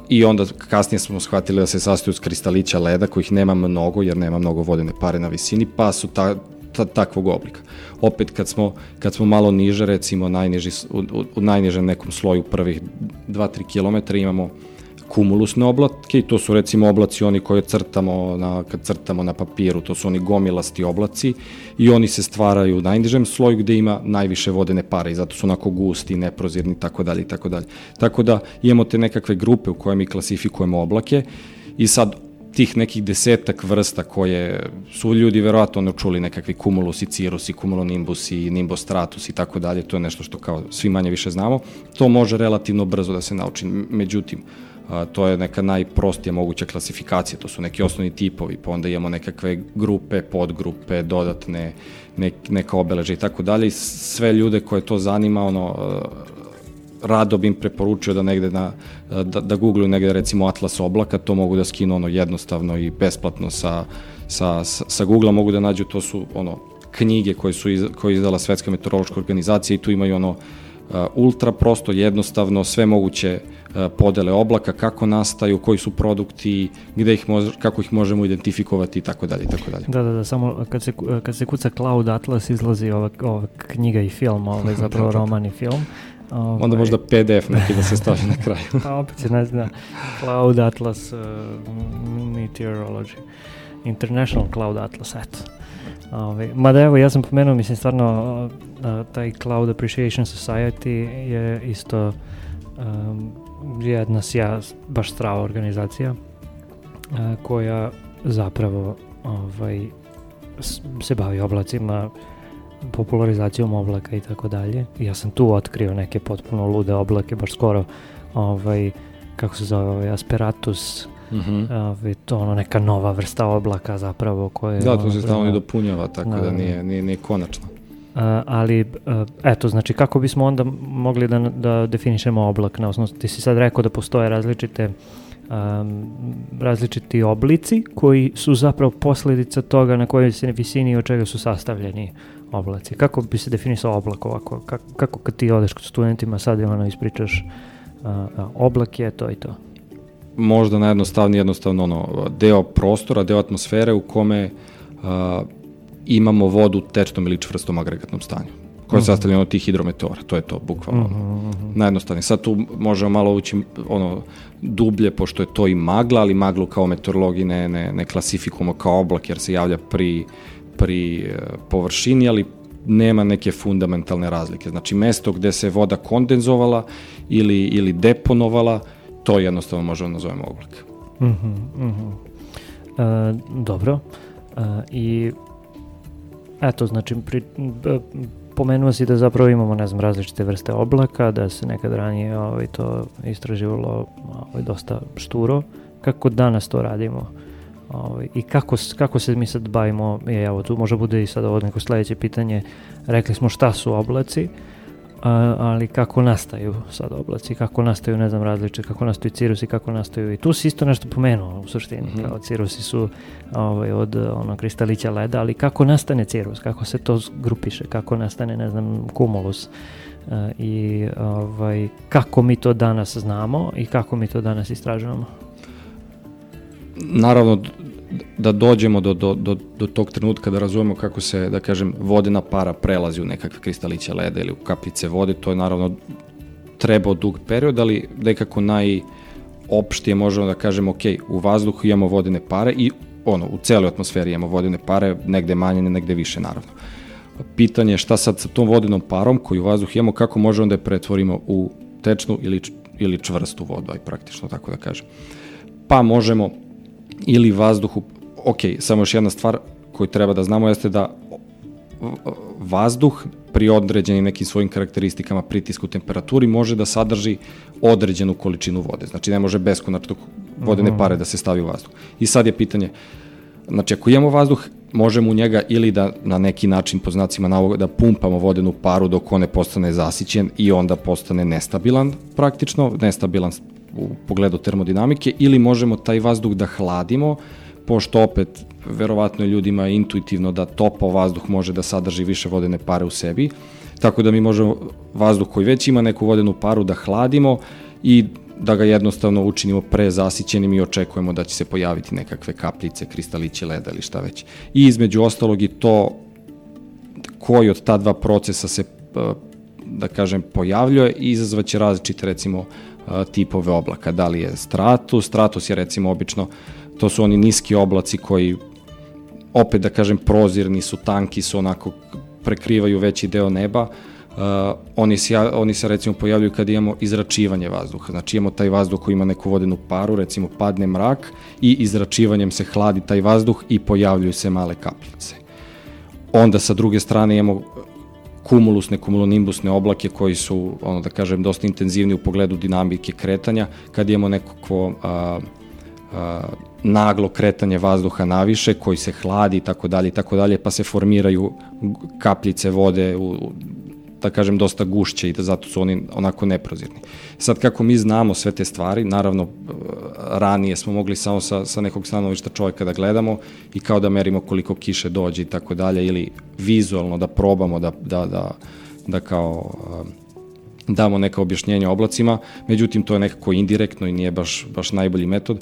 I onda kasnije smo shvatili da se sastoju s kristalića leda kojih nema mnogo jer nema mnogo vodene pare na visini, pa su ta, ta, takvog oblika. Opet kad smo, kad smo malo niže, recimo najniži, u, u, u najnižem nekom sloju prvih 2-3 km imamo uh, kumulusne oblatke i to su recimo oblaci oni koje crtamo na, kad crtamo na papiru, to su oni gomilasti oblaci i oni se stvaraju u najnižem sloju gde ima najviše vodene pare i zato su onako gusti, neprozirni i tako dalje i tako dalje. Tako da imamo te nekakve grupe u koje mi klasifikujemo oblake i sad tih nekih desetak vrsta koje su ljudi verovatno ne čuli nekakvi cumulus i cirrus i cumulonimbus i nimbus stratus i tako dalje, to je nešto što kao svi manje više znamo, to može relativno brzo da se nauči. Međutim, a, to je neka najprostija moguća klasifikacija, to su neki osnovni tipovi, pa onda imamo nekakve grupe, podgrupe, dodatne, nek, neka obeleža i tako dalje. Sve ljude koje to zanima, ono, rado bi im preporučio da negde na, da, da googluju negde recimo Atlas oblaka, to mogu da skinu ono jednostavno i besplatno sa, sa, sa Google-a mogu da nađu, to su ono knjige koje su iz, koje izdala Svetska meteorološka organizacija i tu imaju ono ultra prosto, jednostavno, sve moguće uh, podele oblaka, kako nastaju, koji su produkti, gde ih mož, kako ih možemo identifikovati i tako dalje i tako dalje. Da, da, da, samo kad se, kad se kuca Cloud Atlas izlazi ova, ova knjiga i film, ovaj zapravo da, da. roman i film. Ovaj, Onda možda PDF neki da se stavi na kraju. pa opet se ne zna. Cloud Atlas uh, Meteorology. International Cloud Atlas, eto. Ove, ovaj, mada evo, ja sam pomenuo, mislim, stvarno, uh, taj Cloud Appreciation Society je isto um, jedna sja, baš strava organizacija a, koja zapravo ovaj, se bavi oblacima popularizacijom oblaka i tako dalje. Ja sam tu otkrio neke potpuno lude oblake, baš skoro ovaj, kako se zove, ovaj Asperatus, Mm -hmm. uh, to ono neka nova vrsta oblaka zapravo koje... Da, to se stalno i dopunjava, tako da, da nije, nije, nije konačno. Uh, ali, uh, eto, znači kako bismo onda mogli da, da definišemo oblak na osnovu, ti si sad rekao da postoje različite um, različiti oblici koji su zapravo posledica toga na kojoj se visini i od čega su sastavljeni oblaci. Kako bi se definisao oblak ovako? Kako, kako kad ti odeš kod studentima sad ono ispričaš uh, oblak je to i to? Možda najjednostavnije jednostavno ono, deo prostora, deo atmosfere u kome uh, imamo vodu u tečnom ili čvrstom agregatnom stanju koja je mhm. sastavljena od tih hidrometeora, to je to, bukvalno. Uh -huh, uh -huh. Najjednostavnije. Sad tu možemo malo ući ono, dublje, pošto je to i magla, ali maglu kao meteorologi ne, ne, ne klasifikujemo kao oblak, jer se javlja pri, pri e, površini, ali nema neke fundamentalne razlike. Znači, mesto gde se voda kondenzovala ili, ili deponovala, to jednostavno možemo da nazovemo oblak. Uh -huh, uh -huh. E, dobro. E, I eto, znači, pri, pomenuo si da zapravo imamo, ne znam, različite vrste oblaka, da se nekad ranije ovaj, to istraživalo ovaj, dosta šturo. Kako danas to radimo? Ovaj, I kako, kako se mi sad bavimo, je, evo tu može bude i sad ovo neko sledeće pitanje, rekli smo šta su oblaci, a, ali kako nastaju sad oblaci, kako nastaju, ne znam, različite, kako nastaju cirusi, kako nastaju i tu si isto nešto pomenuo u suštini, mm -hmm. kao cirusi su ovaj, od ono, kristalića leda, ali kako nastane cirus, kako se to grupiše, kako nastane, ne znam, kumulus uh, i ovaj, kako mi to danas znamo i kako mi to danas istražujemo? Naravno, da dođemo do, do, do, do tog trenutka da razumemo kako se, da kažem, vodena para prelazi u nekakve kristaliće leda ili u kapljice vode, to je naravno trebao dug period, ali nekako najopštije možemo da kažemo, ok, u vazduhu imamo vodene pare i ono, u celoj atmosferi imamo vodene pare, negde manje, negde više, naravno. Pitanje je šta sad sa tom vodenom parom koju u vazduhu imamo, kako možemo da je pretvorimo u tečnu ili, ili čvrstu vodu, aj praktično tako da kažem. Pa možemo ili vazduhu, ok, samo još jedna stvar koju treba da znamo jeste da vazduh pri određenim nekim svojim karakteristikama, pritisku, temperaturi može da sadrži određenu količinu vode. Znači ne može beskonačno vodene mhm. pare da se stavi u vazduh. I sad je pitanje, znači ako imamo vazduh, možemo u njega ili da na neki način po znacima navoga da pumpamo vodenu paru dok on ne postane zasićen i onda postane nestabilan praktično, nestabilan u pogledu termodinamike ili možemo taj vazduh da hladimo, pošto opet verovatno je ljudima intuitivno da topao vazduh može da sadrži više vodene pare u sebi, tako da mi možemo vazduh koji već ima neku vodenu paru da hladimo i da ga jednostavno učinimo prezasićenim i očekujemo da će se pojaviti nekakve kapljice, kristaliće leda ili šta već. I između ostalog i to koji od ta dva procesa se da kažem pojavljuje i izazvaće različite recimo tipove oblaka. Da li je stratus, stratus je recimo obično, to su oni niski oblaci koji opet da kažem prozirni su, tanki su, onako prekrivaju veći deo neba, uh, oni, se, oni se recimo pojavljuju kad imamo izračivanje vazduha. Znači imamo taj vazduh koji ima neku vodenu paru, recimo padne mrak i izračivanjem se hladi taj vazduh i pojavljuju se male kapljice. Onda sa druge strane imamo kumulusne, kumulonimbusne oblake koji su, ono da kažem, dosta intenzivni u pogledu dinamike kretanja, kad imamo nekako a, a, naglo kretanje vazduha naviše koji se hladi i tako dalje i tako dalje, pa se formiraju kapljice vode u, da kažem, dosta gušće i da zato su oni onako neprozirni. Sad, kako mi znamo sve te stvari, naravno, ranije smo mogli samo sa, sa nekog stanovišta čovjeka da gledamo i kao da merimo koliko kiše dođe i tako dalje, ili vizualno da probamo da, da, da, da kao damo neka objašnjenja oblacima, međutim to je nekako indirektno i nije baš, baš najbolji metod.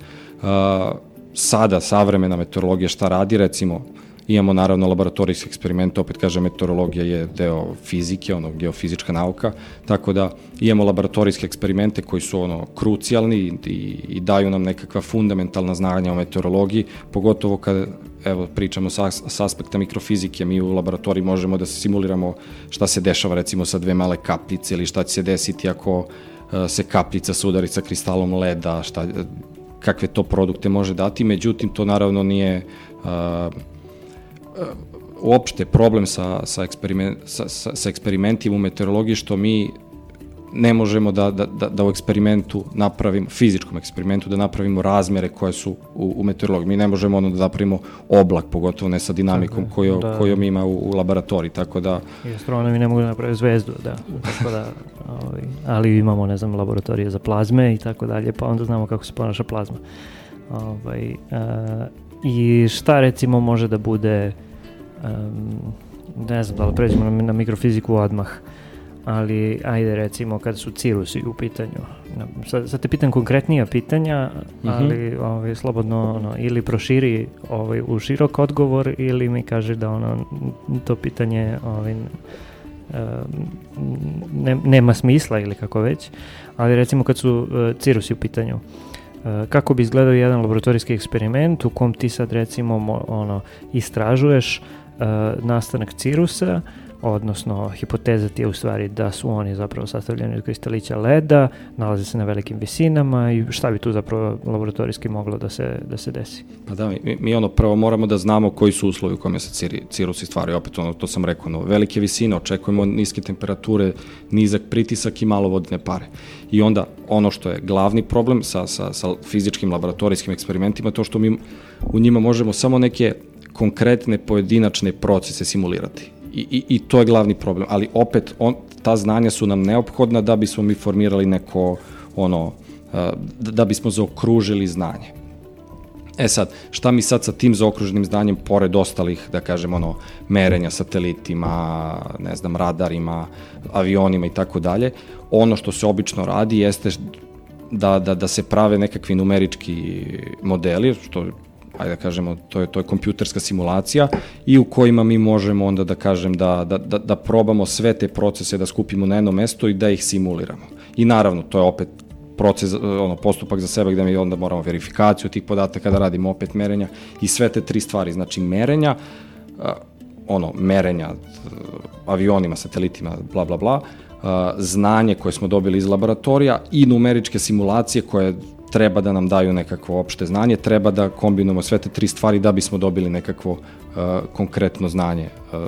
Sada savremena meteorologija šta radi, recimo, Imamo naravno laboratorijske eksperimente, opet kažem, meteorologija je deo fizike, ono, geofizička nauka, tako da imamo laboratorijske eksperimente koji su ono krucijalni i, i daju nam nekakva fundamentalna znanja o meteorologiji, pogotovo kad evo, pričamo sa, sa aspekta mikrofizike, mi u laboratoriji možemo da simuliramo šta se dešava recimo sa dve male kapljice ili šta će se desiti ako uh, se kapljica sudari sa kristalom leda, šta, kakve to produkte može dati, međutim to naravno nije uh, uopšte problem sa, sa, eksperiment, sa, sa, sa eksperimentima u meteorologiji što mi ne možemo da, da, da, da u eksperimentu napravimo, fizičkom eksperimentu, da napravimo razmere koje su u, u meteorologiji. Mi ne možemo ono da napravimo oblak, pogotovo ne sa dinamikom tako, kojo, da. kojom ima u, u laboratoriji, tako da... I astronomi ne mogu da napraviti zvezdu, da. Tako da ovaj, ali imamo, ne znam, laboratorije za plazme i tako dalje, pa onda znamo kako se ponaša plazma. Ovaj, uh, I šta recimo može da bude, um, ne znam da li pređemo na, na mikrofiziku odmah, ali ajde recimo kada su cirusi u pitanju. Sad, sad te pitam konkretnija pitanja, mm -hmm. ali ovaj, slobodno ono, ili proširi ovaj, u širok odgovor ili mi kaže da ono, to pitanje ovaj, ne, nema smisla ili kako već, ali recimo kad su uh, cirusi u pitanju, uh, kako bi izgledao jedan laboratorijski eksperiment u kom ti sad recimo mo, ono, istražuješ nastanak cirusa, odnosno hipoteza ti je u stvari da su oni zapravo sastavljeni od kristalića leda, nalaze se na velikim visinama i šta bi tu zapravo laboratorijski moglo da se, da se desi? Pa da, mi, mi ono prvo moramo da znamo koji su uslovi u kome se ciri, cirusi stvaraju, opet ono, to sam rekao, no, velike visine, očekujemo niske temperature, nizak pritisak i malo vodne pare. I onda ono što je glavni problem sa, sa, sa fizičkim laboratorijskim eksperimentima, to što mi u njima možemo samo neke konkretne pojedinačne procese simulirati i, i, i to je glavni problem. Ali opet, on, ta znanja su nam neophodna da bismo mi formirali neko, ono, da bismo zaokružili znanje. E sad, šta mi sad sa tim zaokruženim znanjem, pored ostalih, da kažem, ono, merenja satelitima, ne znam, radarima, avionima i tako dalje, ono što se obično radi jeste da, da, da se prave nekakvi numerički modeli, što ajde da kažemo, to je, to je kompjuterska simulacija i u kojima mi možemo onda da kažem da, da, da, da probamo sve te procese da skupimo na jedno mesto i da ih simuliramo. I naravno, to je opet proces, ono, postupak za sebe gde mi onda moramo verifikaciju tih podataka da radimo opet merenja i sve te tri stvari, znači merenja, ono, merenja avionima, satelitima, bla, bla, bla, znanje koje smo dobili iz laboratorija i numeričke simulacije koje treba da nam daju nekakvo opšte znanje, treba da kombinujemo sve te tri stvari da bismo dobili nekakvo uh, konkretno znanje uh,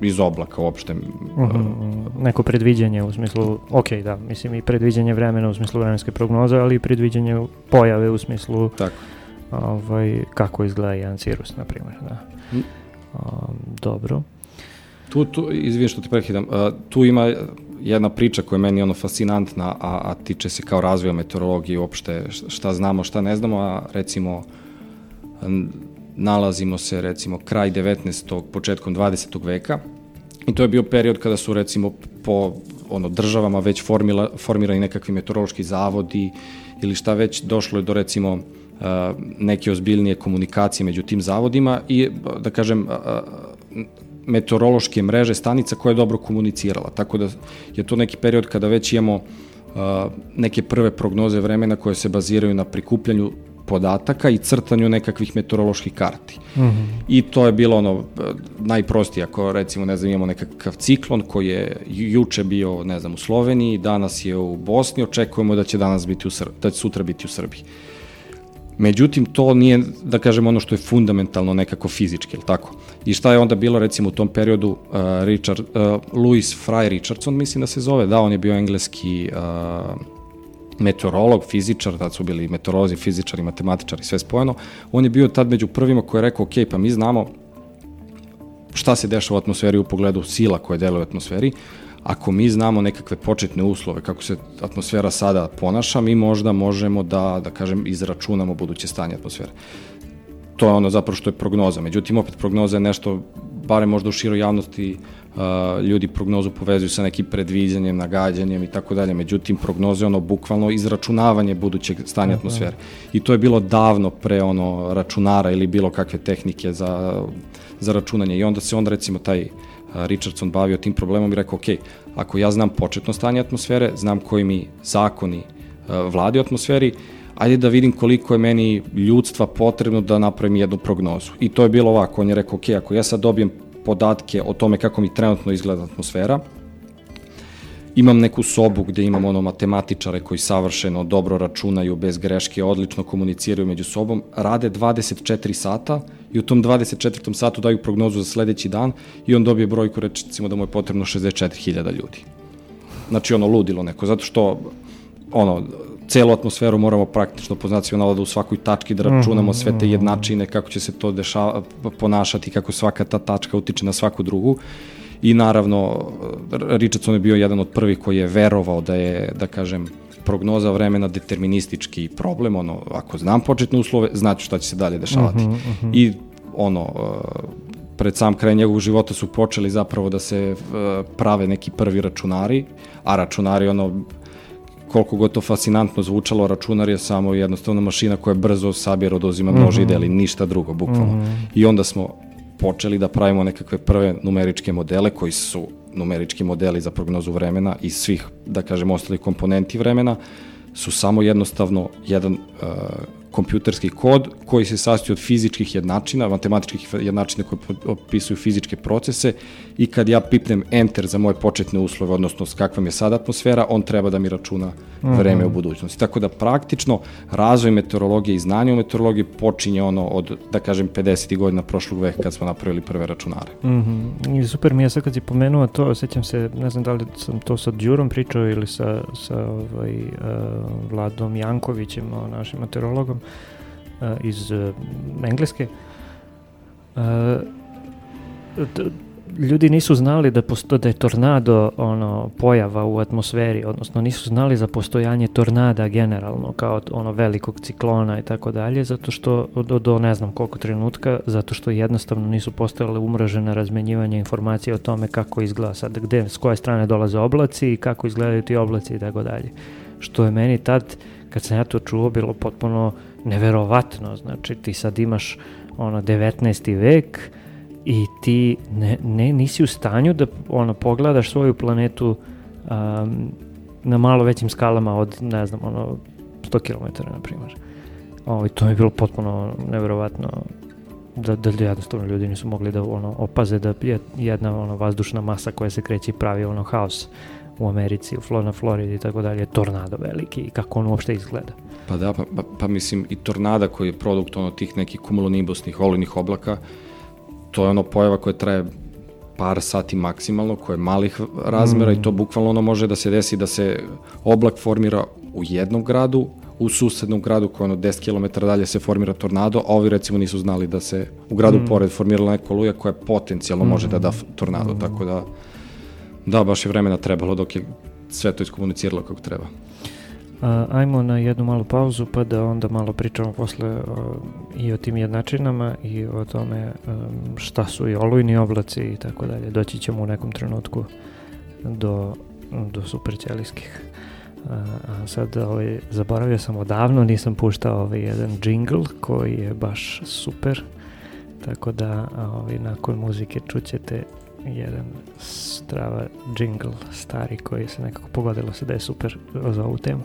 iz oblaka uopšte. Uh, uh -huh, neko predviđanje u smislu, ok, da, mislim i predviđanje vremena u smislu vremenske prognoze, ali i predviđanje pojave u smislu Tako. Ovaj, kako izgleda jedan cirus, na primjer. Da. Um, dobro. Tu, tu, izvim što te prekidam, uh, tu ima jedna priča koja je meni ono fascinantna, a, a tiče se kao razvoja meteorologije uopšte šta znamo, šta ne znamo, a recimo nalazimo se recimo kraj 19. početkom 20. veka i to je bio period kada su recimo po ono državama već formila, formirani nekakvi meteorološki zavodi ili šta već došlo je do recimo neke ozbiljnije komunikacije među tim zavodima i da kažem meteorološke mreže stanica koja je dobro komunicirala. Tako da je to neki period kada već imamo uh, neke prve prognoze vremena koje se baziraju na prikupljanju podataka i crtanju nekakvih meteoroloških karti. Mm -hmm. I to je bilo ono najprostije, ako recimo ne znam imamo nekakav ciklon koji je juče bio ne znam u Sloveniji, danas je u Bosni, očekujemo da će danas biti u Srbiji, da će sutra biti u Srbiji. Međutim, to nije, da kažem, ono što je fundamentalno nekako fizički, ili tako? I šta je onda bilo, recimo, u tom periodu, uh, Richard, uh, Louis Fry Richardson, mislim da se zove, da, on je bio engleski uh, meteorolog, fizičar, tad su bili meteorolozi, fizičari, matematičari, sve spojeno. On je bio tad među prvima koji je rekao, ok, pa mi znamo šta se dešava u atmosferi u pogledu sila koje deluje u atmosferi, ako mi znamo nekakve početne uslove, kako se atmosfera sada ponaša, mi možda možemo da, da kažem, izračunamo buduće stanje atmosfere. To je ono zapravo što je prognoza. Međutim, opet prognoza je nešto, bare možda u široj javnosti, uh, ljudi prognozu povezuju sa nekim predviđanjem, nagađanjem i tako dalje. Međutim, prognoza je ono bukvalno izračunavanje budućeg stanja atmosfere. I to je bilo davno pre ono računara ili bilo kakve tehnike za, za računanje. I onda se onda recimo taj uh, Richardson bavio tim problemom i rekao, ok, ako ja znam početno stanje atmosfere, znam koji mi zakoni vladi u atmosferi, ajde da vidim koliko je meni ljudstva potrebno da napravim jednu prognozu. I to je bilo ovako, on je rekao, ok, ako ja sad dobijem podatke o tome kako mi trenutno izgleda atmosfera, imam neku sobu gde imam ono matematičare koji savršeno dobro računaju, bez greške, odlično komuniciraju među sobom, rade 24 sata i u tom 24. satu daju prognozu za sledeći dan i on dobije brojku, recimo da mu je potrebno 64.000 ljudi. Znači ono ludilo neko, zato što ono, celu atmosferu moramo praktično po znacima da u svakoj tački da računamo sve te mhm. jednačine, kako će se to dešava, ponašati, kako svaka ta tačka utiče na svaku drugu. I naravno, Richardson je bio jedan od prvih koji je verovao da je, da kažem, prognoza vremena deterministički problem, ono, ako znam početne uslove, znaću šta će se dalje dešavati. Uh -huh, uh -huh. I ono, pred sam kraj njegovog života su počeli zapravo da se prave neki prvi računari, a računari ono koliko god to fascinantno zvučalo, računar je samo jednostavna mašina koja brzo sabira, odozima množi mm -hmm. deli, ništa drugo, bukvalno. Mm -hmm. I onda smo počeli da pravimo nekakve prve numeričke modele koji su numerički modeli za prognozu vremena i svih, da kažem, ostalih komponenti vremena, su samo jednostavno jedan uh, kompjuterski kod koji se sastoji od fizičkih jednačina, matematičkih jednačina koje opisuju fizičke procese i kad ja pipnem enter za moje početne uslove, odnosno s kakva mi je sada atmosfera, on treba da mi računa vreme mm -hmm. u budućnosti. Tako da praktično razvoj meteorologije i znanje o meteorologiji počinje ono od, da kažem, 50. godina prošlog veka kad smo napravili prve računare. Mm -hmm. I super mi je sad kad si pomenuo to, sećam se, ne znam da li sam to sa Đurom pričao ili sa, sa ovaj, uh, Vladom Jankovićem, našim meteorologom, iz uh, Engleske. Uh, ljudi nisu znali da posto, da je tornado ono pojava u atmosferi, odnosno nisu znali za postojanje tornada generalno kao ono velikog ciklona i tako dalje, zato što do, do ne znam koliko trenutka, zato što jednostavno nisu postojale umražene razmenjivanje informacije o tome kako izgleda sad, gde, s koje strane dolaze oblaci i kako izgledaju ti oblaci i tako dalje. Što je meni tad, kad sam ja to čuo, bilo potpuno neverovatno, znači ti sad imaš ono 19. vek, i ti ne, ne, nisi u stanju da ono, pogledaš svoju planetu um, na malo većim skalama od, ne znam, ono, 100 km, na primjer. Ovo, to mi je bilo potpuno neverovatno da, da jednostavno ljudi nisu mogli da ono, opaze da je jedna ono, vazdušna masa koja se kreće i pravi ono haos u Americi, u na Floridi i tako dalje, tornado veliki i kako on uopšte izgleda. Pa da, pa, pa, pa mislim i tornada koji je produkt ono tih nekih kumulonibusnih olinih oblaka, to je ono pojava koja traje par sati maksimalno, koja je malih razmera mm. i to mm. bukvalno ono može da se desi da se oblak formira u jednom gradu, u susednom gradu koji ono 10 km dalje se formira tornado, a ovi recimo nisu znali da se u gradu mm. pored formirala neka oluja koja potencijalno mm. može da da mm. tornado, mm. tako da da, baš je vremena trebalo dok je sve to iskomuniciralo kako treba. A, ajmo na jednu malu pauzu pa da onda malo pričamo posle a, i o tim jednačinama i o tome a, šta su i olujni oblaci i tako dalje. Doći ćemo u nekom trenutku do, do superćelijskih. A, a sad ovaj, zaboravio sam odavno, nisam puštao ovaj jedan jingle koji je baš super. Tako da ovaj, nakon muzike čućete jedan strava jingle stari koji se nekako pogodilo se da je super za ovu temu.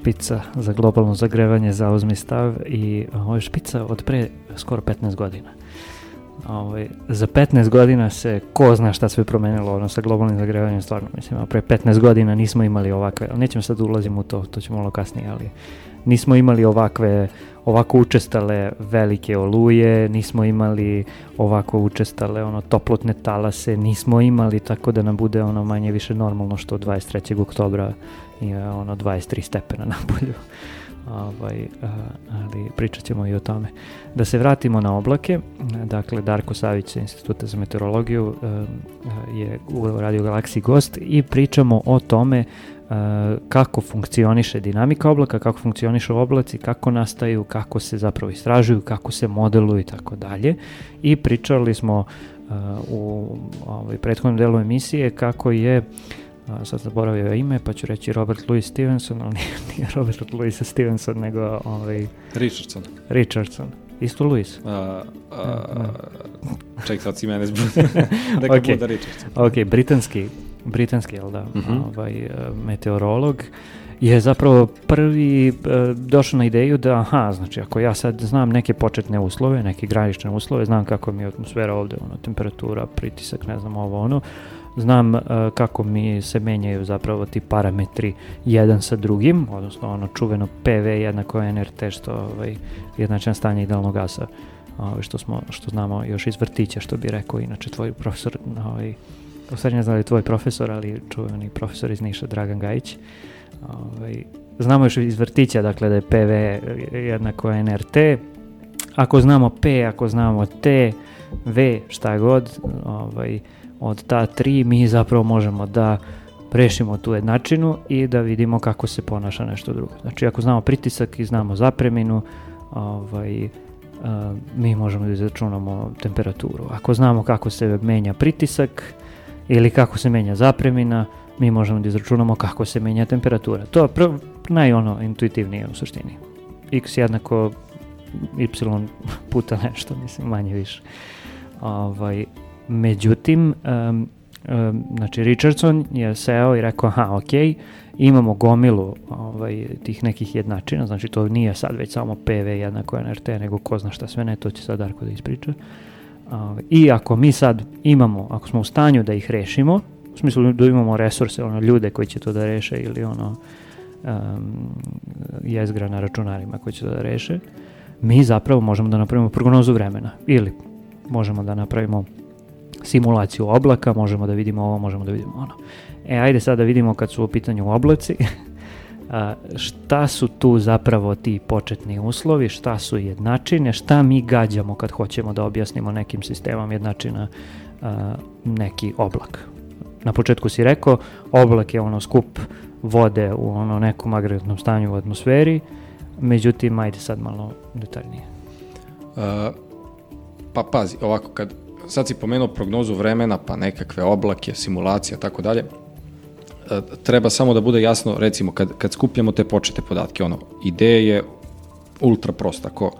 Špica za globalno zagrevanje, zauzmi stav i ovo je špica od pre skoro 15 godina. Ovaj, za 15 godina se ko zna šta sve promenilo ono sa globalnim zagrevanjem, stvarno mislim, a pre 15 godina nismo imali ovakve, ali nećemo sad da ulazim u to, to ćemo malo kasnije, ali nismo imali ovakve, ovako učestale velike oluje, nismo imali ovako učestale ono toplotne talase, nismo imali tako da nam bude ono manje više normalno što 23. oktobra je ono 23 stepena na polju. Ovaj, ali pričat ćemo i o tome. Da se vratimo na oblake, dakle Darko Savić sa Instituta za meteorologiju je u Radio Galaksiji gost i pričamo o tome kako funkcioniše dinamika oblaka, kako funkcionišu oblaci, kako nastaju, kako se zapravo istražuju, kako se modeluju i tako dalje. I pričali smo u ovaj, prethodnom delu emisije kako je a, sad zaboravio ime, pa ću reći Robert Louis Stevenson, ali nije, nije Robert Louis Stevenson, nego ovaj... Richardson. Richardson. Isto Louis? A, a, ček, sad si mene zbudi. Neka okay. bude Richardson. Ok, britanski, britanski, jel da, mhm. -huh. ovaj, meteorolog je zapravo prvi e, došao na ideju da, aha, znači ako ja sad znam neke početne uslove, neke granične uslove, znam kako mi je atmosfera ovde, ono, temperatura, pritisak, ne znam ovo, ono, znam uh, kako mi se menjaju zapravo ti parametri jedan sa drugim, odnosno ono čuveno PV jednako NRT što ovaj, jednačan stanje idealnog gasa ovaj, što, smo, što znamo još iz vrtića što bi rekao inače tvoj profesor ovaj, u stvari ne znam li tvoj profesor ali čuveni profesor iz Niša Dragan Gajić ovaj, znamo još iz vrtića dakle da je PV jednako NRT ako znamo P, ako znamo T, V, šta god, ovaj, od ta tri mi zapravo možemo da prešimo tu jednačinu i da vidimo kako se ponaša nešto drugo. Znači ako znamo pritisak i znamo zapreminu, ovaj, uh, mi možemo da izračunamo temperaturu. Ako znamo kako se menja pritisak ili kako se menja zapremina, mi možemo da izračunamo kako se menja temperatura. To je najono intuitivnije u suštini. x jednako y puta nešto, mislim, manje više. Ovaj, Međutim, um, um, znači Richardson je seo i rekao, aha, ok, imamo gomilu ovaj, tih nekih jednačina, znači to nije sad već samo PV jednako NRT, nego ko zna šta sve ne, to će sad Darko da ispriča. Uh, I ako mi sad imamo, ako smo u stanju da ih rešimo, u smislu da imamo resurse, ono, ljude koji će to da reše ili ono, um, jezgra na računarima koji će to da reše, mi zapravo možemo da napravimo prognozu vremena ili možemo da napravimo simulaciju oblaka, možemo da vidimo ovo, možemo da vidimo ono. E, ajde sad da vidimo kad su u pitanju oblaci, šta su tu zapravo ti početni uslovi, šta su jednačine, šta mi gađamo kad hoćemo da objasnimo nekim sistemom jednačina neki oblak. Na početku si rekao, oblak je ono skup vode u ono nekom agregatnom stanju u atmosferi, međutim, ajde sad malo detaljnije. Uh, pa pazi, ovako, kad sad si pomenuo prognozu vremena, pa nekakve oblake, simulacija, tako dalje. Treba samo da bude jasno, recimo, kad, kad skupljamo te počete podatke, ono, ideje je ultra prosta, ko,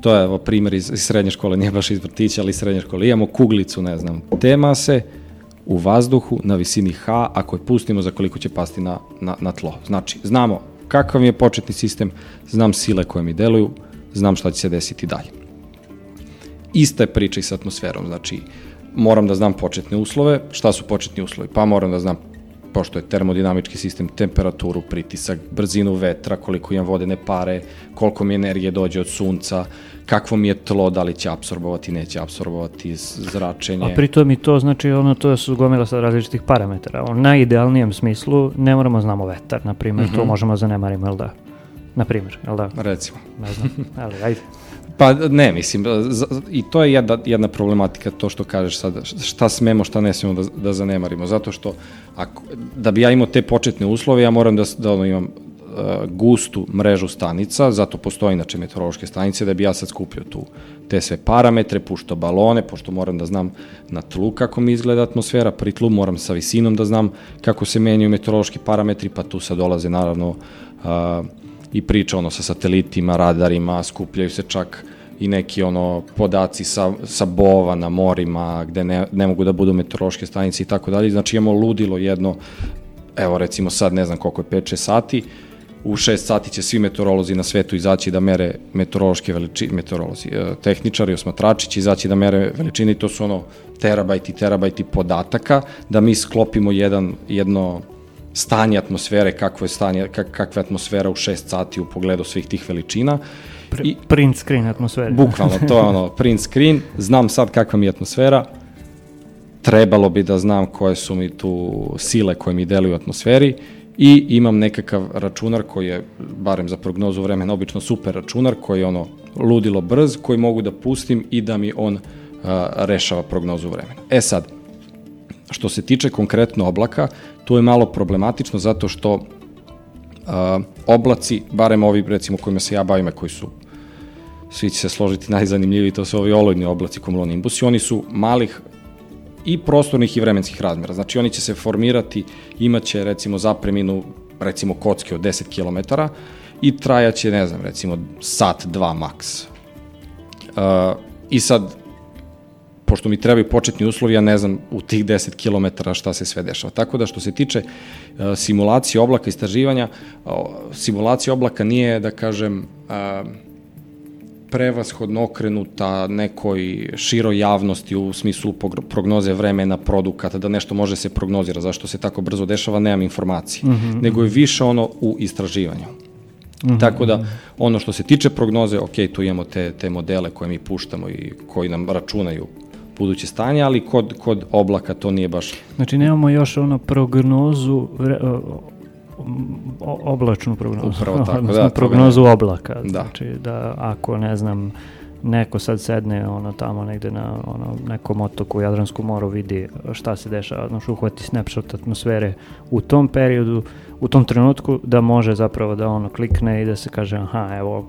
to je evo, primjer iz, iz srednje škole, nije baš iz vrtića, ali iz srednje škole. Imamo kuglicu, ne znam, te mase u vazduhu na visini H, ako je pustimo za koliko će pasti na, na, na tlo. Znači, znamo kakav je početni sistem, znam sile koje mi deluju, znam šta će se desiti dalje ista je priča i sa atmosferom, znači moram da znam početne uslove, šta su početni uslovi, pa moram da znam pošto je termodinamički sistem, temperaturu, pritisak, brzinu vetra, koliko imam vodene pare, koliko mi energije dođe od sunca, kakvo mi je tlo, da li će apsorbovati, neće apsorbovati zračenje. A pritom i to znači ono to su gomila sa različitih parametara. U najidealnijem smislu ne moramo znamo vetar, na primjer, mm -hmm. to mhm. možemo da zanemarimo, jel da? Na primjer, jel da? Recimo. Ne znam, ali ajde. Pa ne, mislim, i to je jedna, jedna problematika, to što kažeš sada, šta smemo, šta ne smemo da, da zanemarimo, zato što ako, da bi ja imao te početne uslove, ja moram da, da ono, imam gustu mrežu stanica, zato postoji inače meteorološke stanice, da bi ja sad skupio tu te sve parametre, pušto balone, pošto moram da znam na tlu kako mi izgleda atmosfera, pri tlu moram sa visinom da znam kako se menjaju meteorološki parametri, pa tu sad dolaze naravno a, i priča ono sa satelitima, radarima, skupljaju se čak i neki ono podaci sa, sa bova na morima gde ne, ne mogu da budu meteorološke stanice i tako dalje. Znači imamo ludilo jedno, evo recimo sad ne znam koliko je 5-6 sati, u 6 sati će svi meteorolozi na svetu izaći da mere meteorološke veličine, meteorolozi, e, tehničari, osmatrači će izaći da mere veličine i to su ono terabajti, terabajti podataka, da mi sklopimo jedan, jedno stanje atmosfere, kakvo je stanje, kak, kakva je atmosfera u 6 sati u pogledu svih tih veličina. Pr I, print screen atmosfere. Bukvalno, to je ono, print screen, znam sad kakva mi je atmosfera, trebalo bi da znam koje su mi tu sile koje mi deluju u atmosferi i imam nekakav računar koji je, barem za prognozu vremena, obično super računar koji je ono ludilo brz, koji mogu da pustim i da mi on a, rešava prognozu vremena. E sad, što se tiče konkretno oblaka, to je malo problematično zato što a, oblaci, barem ovi recimo kojima se ja bavim, koji su svi će se složiti najzanimljiviji, to su ovi olojni oblaci cumulonimbus oni su malih i prostornih i vremenskih razmera. Znači oni će se formirati, imaće recimo zapreminu recimo kocke od 10 km i trajaće, ne znam, recimo sat, dva maks. Uh, I sad, pošto mi trebaju početni uslovi, ja ne znam u tih 10 km šta se sve dešava. Tako da što se tiče uh, simulacije oblaka istraživanja, simulacija oblaka nije, da kažem, uh, prevashodno okrenuta nekoj široj javnosti u smislu prognoze vremena, produkata, da nešto može se prognozira, zašto se tako brzo dešava, nemam informacije, mm -hmm. nego je više ono u istraživanju. Mm -hmm. Tako da, ono što se tiče prognoze, ok, tu imamo te, te modele koje mi puštamo i koji nam računaju buduće stanje, ali kod, kod oblaka to nije baš... Znači nemamo još ono prognozu oblačnu prognozu. Upravo tako, da. Prognozu oblaka. Da. Znači da ako, ne znam, neko sad sedne ono tamo negde na ono, nekom otoku u Jadranskom moru vidi šta se dešava, znači uhvati snapshot atmosfere u tom periodu, u tom trenutku da može zapravo da ono klikne i da se kaže aha evo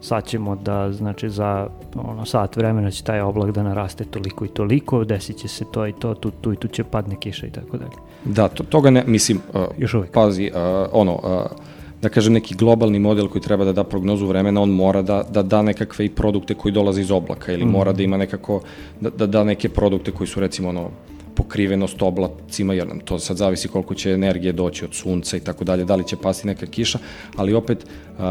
sad ćemo da, znači, za ono, sat vremena će taj oblak da naraste toliko i toliko, desit će se to i to, tu, tu i tu će padne kiša i tako dalje. Da, to, toga ne, mislim, uh, Još uvijek. pazi, uh, ono, uh, da kažem neki globalni model koji treba da da prognozu vremena, on mora da, da da nekakve i produkte koji dolaze iz oblaka ili mm. mora da ima nekako, da, da da neke produkte koji su recimo ono, pokrivenost oblacima, jer nam to sad zavisi koliko će energije doći od sunca i tako dalje, da li će pasti neka kiša, ali opet uh,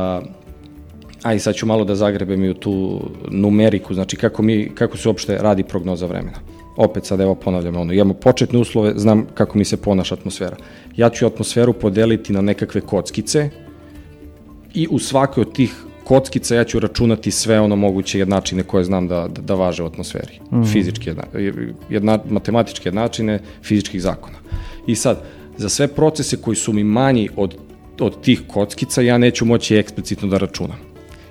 aj sad ću malo da zagrebem i u tu numeriku, znači kako, mi, kako se uopšte radi prognoza vremena. Opet sad evo ponavljam ono, imamo početne uslove, znam kako mi se ponaša atmosfera. Ja ću atmosferu podeliti na nekakve kockice i u svakoj od tih kockica ja ću računati sve ono moguće jednačine koje znam da, da, da važe u atmosferi. Mm. Fizičke, jedna, jedna, matematičke jednačine fizičkih zakona. I sad, za sve procese koji su mi manji od, od tih kockica, ja neću moći eksplicitno da računam.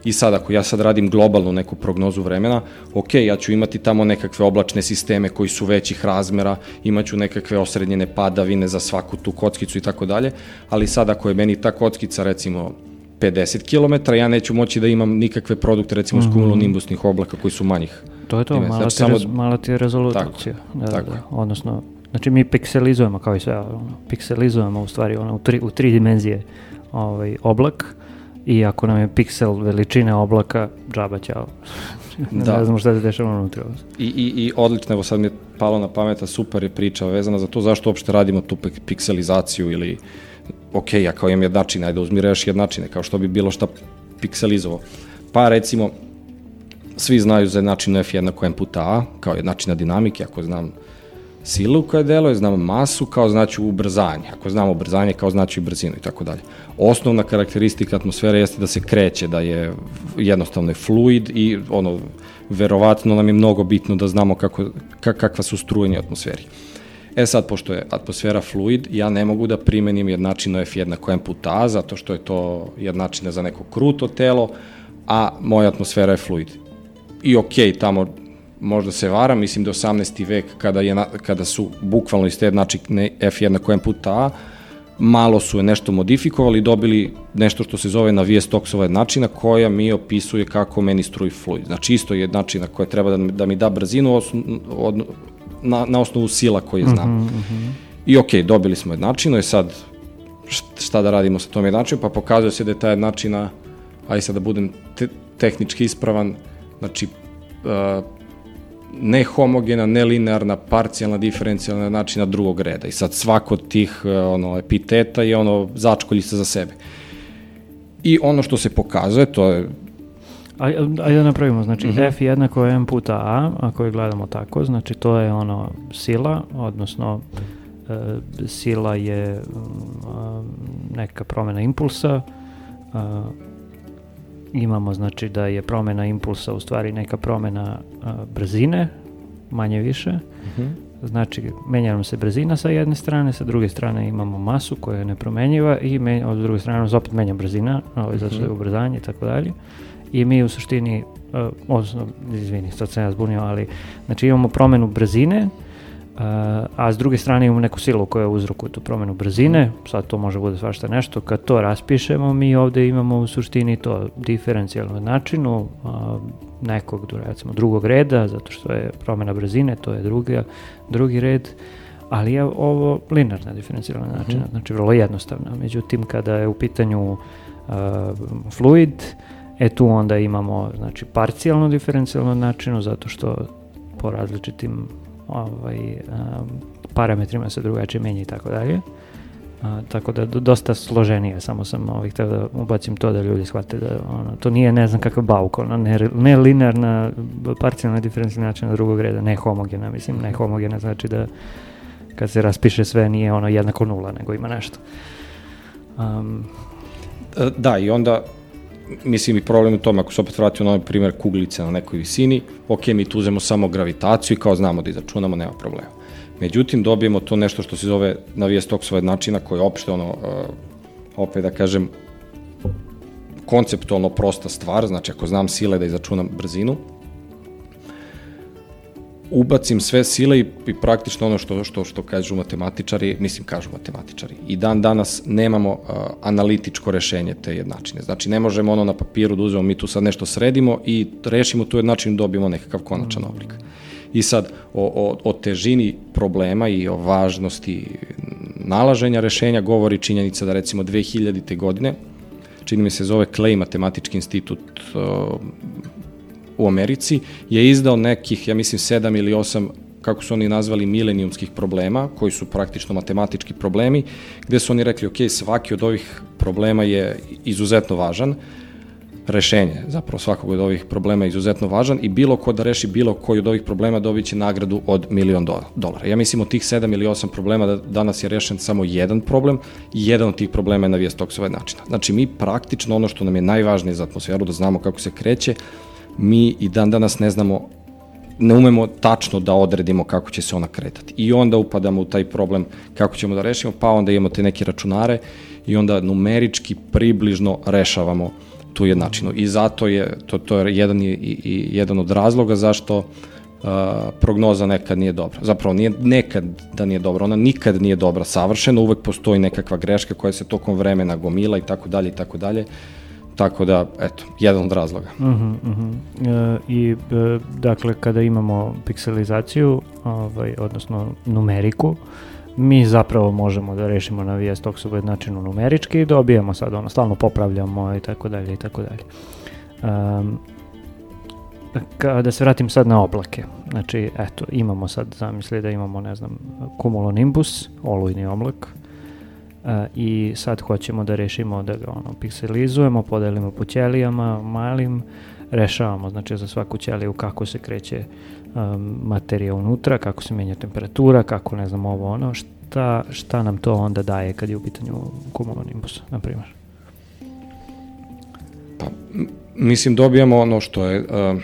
I sad, ako ja sad radim globalnu neku prognozu vremena, ok, ja ću imati tamo nekakve oblačne sisteme koji su većih razmera, imaću nekakve osrednjene padavine za svaku tu kockicu i tako dalje, ali sad ako je meni ta kockica recimo 50 km, ja neću moći da imam nikakve produkte recimo mm -hmm. skumulonimbusnih oblaka koji su manjih. To je to, mala, znači, ti, samo... rez, mala ti je rezolucija. Tako, da, tako. Da, odnosno, znači mi pikselizujemo kao i sve, ono, pikselizujemo u stvari ono, u, tri, u tri dimenzije ovaj, oblak, i ako nam je piksel veličine oblaka, džaba ćao. da. ne znamo šta se dešava unutra. I, i, I odlično, evo sad mi je palo na pameta, super je priča vezana za to zašto uopšte radimo tu pikselizaciju ili ok, ja kao imam jednačine, ajde uzmi reš jednačine, kao što bi bilo šta pikselizovao. Pa recimo, svi znaju za jednačinu f jednako m puta a, kao jednačina dinamike, ako znam silu koja deluje, znam masu kao znači ubrzanje. Ako znamo ubrzanje kao znači brzinu i tako dalje. Osnovna karakteristika atmosfere jeste da se kreće, da je jednostavno je fluid i ono, verovatno nam je mnogo bitno da znamo kako, kakva su strujenja atmosferi. E sad, pošto je atmosfera fluid, ja ne mogu da primenim jednačino F jednako M puta A, zato što je to jednačina za neko kruto telo, a moja atmosfera je fluid. I okej, okay, tamo možda se varam, mislim da 18. vek kada, je, kada su bukvalno iz te jednačine F jednako M puta A, malo su je nešto modifikovali i dobili nešto što se zove navijes toksova jednačina koja mi opisuje kako meni struji fluid. Znači isto je jednačina koja treba da, da mi da brzinu osno, od, na, na osnovu sila koje znam. Mm -hmm. I ok, dobili smo jednačinu i sad šta da radimo sa tom jednačinom, pa pokazuje se da je ta jednačina, aj sad da budem te, tehnički ispravan, znači uh, nehomogena, nelinearna, parcijalna, diferencijalna načina drugog reda. I sad svako od tih uh, ono, epiteta je ono začkoljica za sebe. I ono što se pokazuje, to je Ajde da napravimo, znači mm -hmm. F jednako M puta A, ako je gledamo tako, znači to je ono sila, odnosno e, sila je e, neka promena impulsa, e, imamo znači da je promena impulsa u stvari neka promena a, brzine, manje više. Mm -hmm. Znači, menja nam se brzina sa jedne strane, sa druge strane imamo masu koja je nepromenjiva i men, od druge strane opet menja brzina, ovaj, zato što je mhm. ubrzanje i tako dalje. I mi u suštini, uh, odnosno, izvini, sad sam ja zbunio, ali znači imamo promenu brzine, a s druge strane imamo neku silu koja uzrokuje tu promenu brzine, sad to može bude svašta nešto, kad to raspišemo mi ovde imamo u suštini to diferencijalno načinu a, nekog, recimo drugog reda, zato što je promena brzine, to je drugi, drugi red, ali je ovo linarna diferencijalna načina, mm -hmm. znači vrlo jednostavna. Međutim, kada je u pitanju a, fluid, e tu onda imamo znači parcijalno diferencijalno načinu, zato što po različitim ovaj, parametrima se drugačije menja i tako dalje. A, tako da dosta složenije, samo sam ovaj, htio da ubacim to da ljudi shvate da ono, to nije ne znam kakav bauk, ono, ne, ne linearna parcijalna diferencijna načina drugog reda, ne homogena, mislim, ne homogena znači da kad se raspiše sve nije ono jednako nula, nego ima nešto. Um, da, i onda mislim i problem u tome, ako se opet vratio na ovaj primjer kuglice na nekoj visini, ok, mi tu uzemo samo gravitaciju i kao znamo da izračunamo, nema problema. Međutim, dobijemo to nešto što se zove navije Stokesova jednačina, koja je opšte ono, uh, opet da kažem, konceptualno prosta stvar, znači ako znam sile da izračunam brzinu, ubacim sve sile i, i praktično ono što, što, što kažu matematičari, mislim kažu matematičari, i dan danas nemamo uh, analitičko rešenje te jednačine. Znači ne možemo ono na papiru da uzmemo, mi tu sad nešto sredimo i rešimo tu jednačinu, dobijemo nekakav konačan mm. oblik. I sad o, o, o težini problema i o važnosti nalaženja rešenja govori činjenica da recimo 2000. godine, čini mi se zove Clay Matematički institut uh, u Americi je izdao nekih, ja mislim, sedam ili osam kako su oni nazvali milenijumskih problema, koji su praktično matematički problemi, gde su oni rekli, ok, svaki od ovih problema je izuzetno važan, rešenje zapravo svakog od ovih problema je izuzetno važan i bilo ko da reši bilo koji od ovih problema dobit će nagradu od milion dolara. Ja mislim od tih sedam ili osam problema da danas je rešen samo jedan problem i jedan od tih problema je navija stoksova načina. Znači mi praktično ono što nam je najvažnije za atmosferu, da znamo kako se kreće, mi i dan danas ne znamo ne umemo tačno da odredimo kako će se ona kretati. I onda upadamo u taj problem kako ćemo da rešimo, pa onda imamo te neke računare i onda numerički približno rešavamo tu jednačinu. I zato je, to, to je jedan, i, i, jedan od razloga zašto uh, prognoza nekad nije dobra. Zapravo, nije nekad da nije dobra, ona nikad nije dobra savršeno, uvek postoji nekakva greška koja se tokom vremena gomila i tako dalje i tako dalje. Tako da, eto, jedan od razloga. Uh -huh, uh -huh. E, I, e, dakle, kada imamo pikselizaciju, ovaj, odnosno numeriku, mi zapravo možemo da rešimo na VS Toxovu načinu numerički i dobijemo sad ono, stalno popravljamo i tako dalje i tako dalje. Da se vratim sad na oblake. Znači, eto, imamo sad, zamisli da imamo, ne znam, cumulonimbus, olujni oblak, i sad hoćemo da rešimo da ga ono pikselizujemo, podelimo po ćelijama malim, rešavamo znači za svaku ćeliju kako se kreće um, materija unutra, kako se menja temperatura, kako ne znam ovo ono, šta, šta nam to onda daje kad je u pitanju cumulonimbus, na primjer? Pa, mislim dobijamo ono što je uh,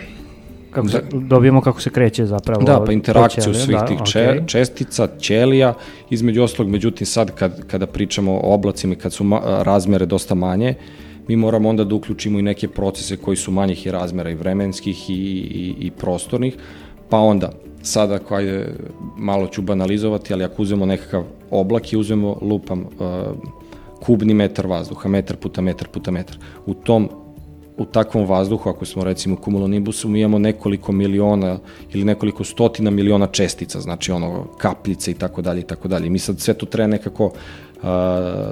Kako se, da, dobijemo kako se kreće zapravo. Da, pa interakciju svih da, tih okay. čestica, ćelija, između ostalog, međutim sad kad, kada pričamo o oblacima i kad su ma, razmere dosta manje, mi moramo onda da uključimo i neke procese koji su manjih i razmera i vremenskih i, i, i prostornih, pa onda sada ako ajde, malo ću banalizovati, ali ako uzmemo nekakav oblak i uzmemo lupam uh, kubni metar vazduha, metar puta metar puta metar. U tom u takvom vazduhu, ako smo recimo kumulonibusu, mi imamo nekoliko miliona ili nekoliko stotina miliona čestica, znači ono kapljice i tako dalje i tako dalje. Mi sad sve to treba nekako uh,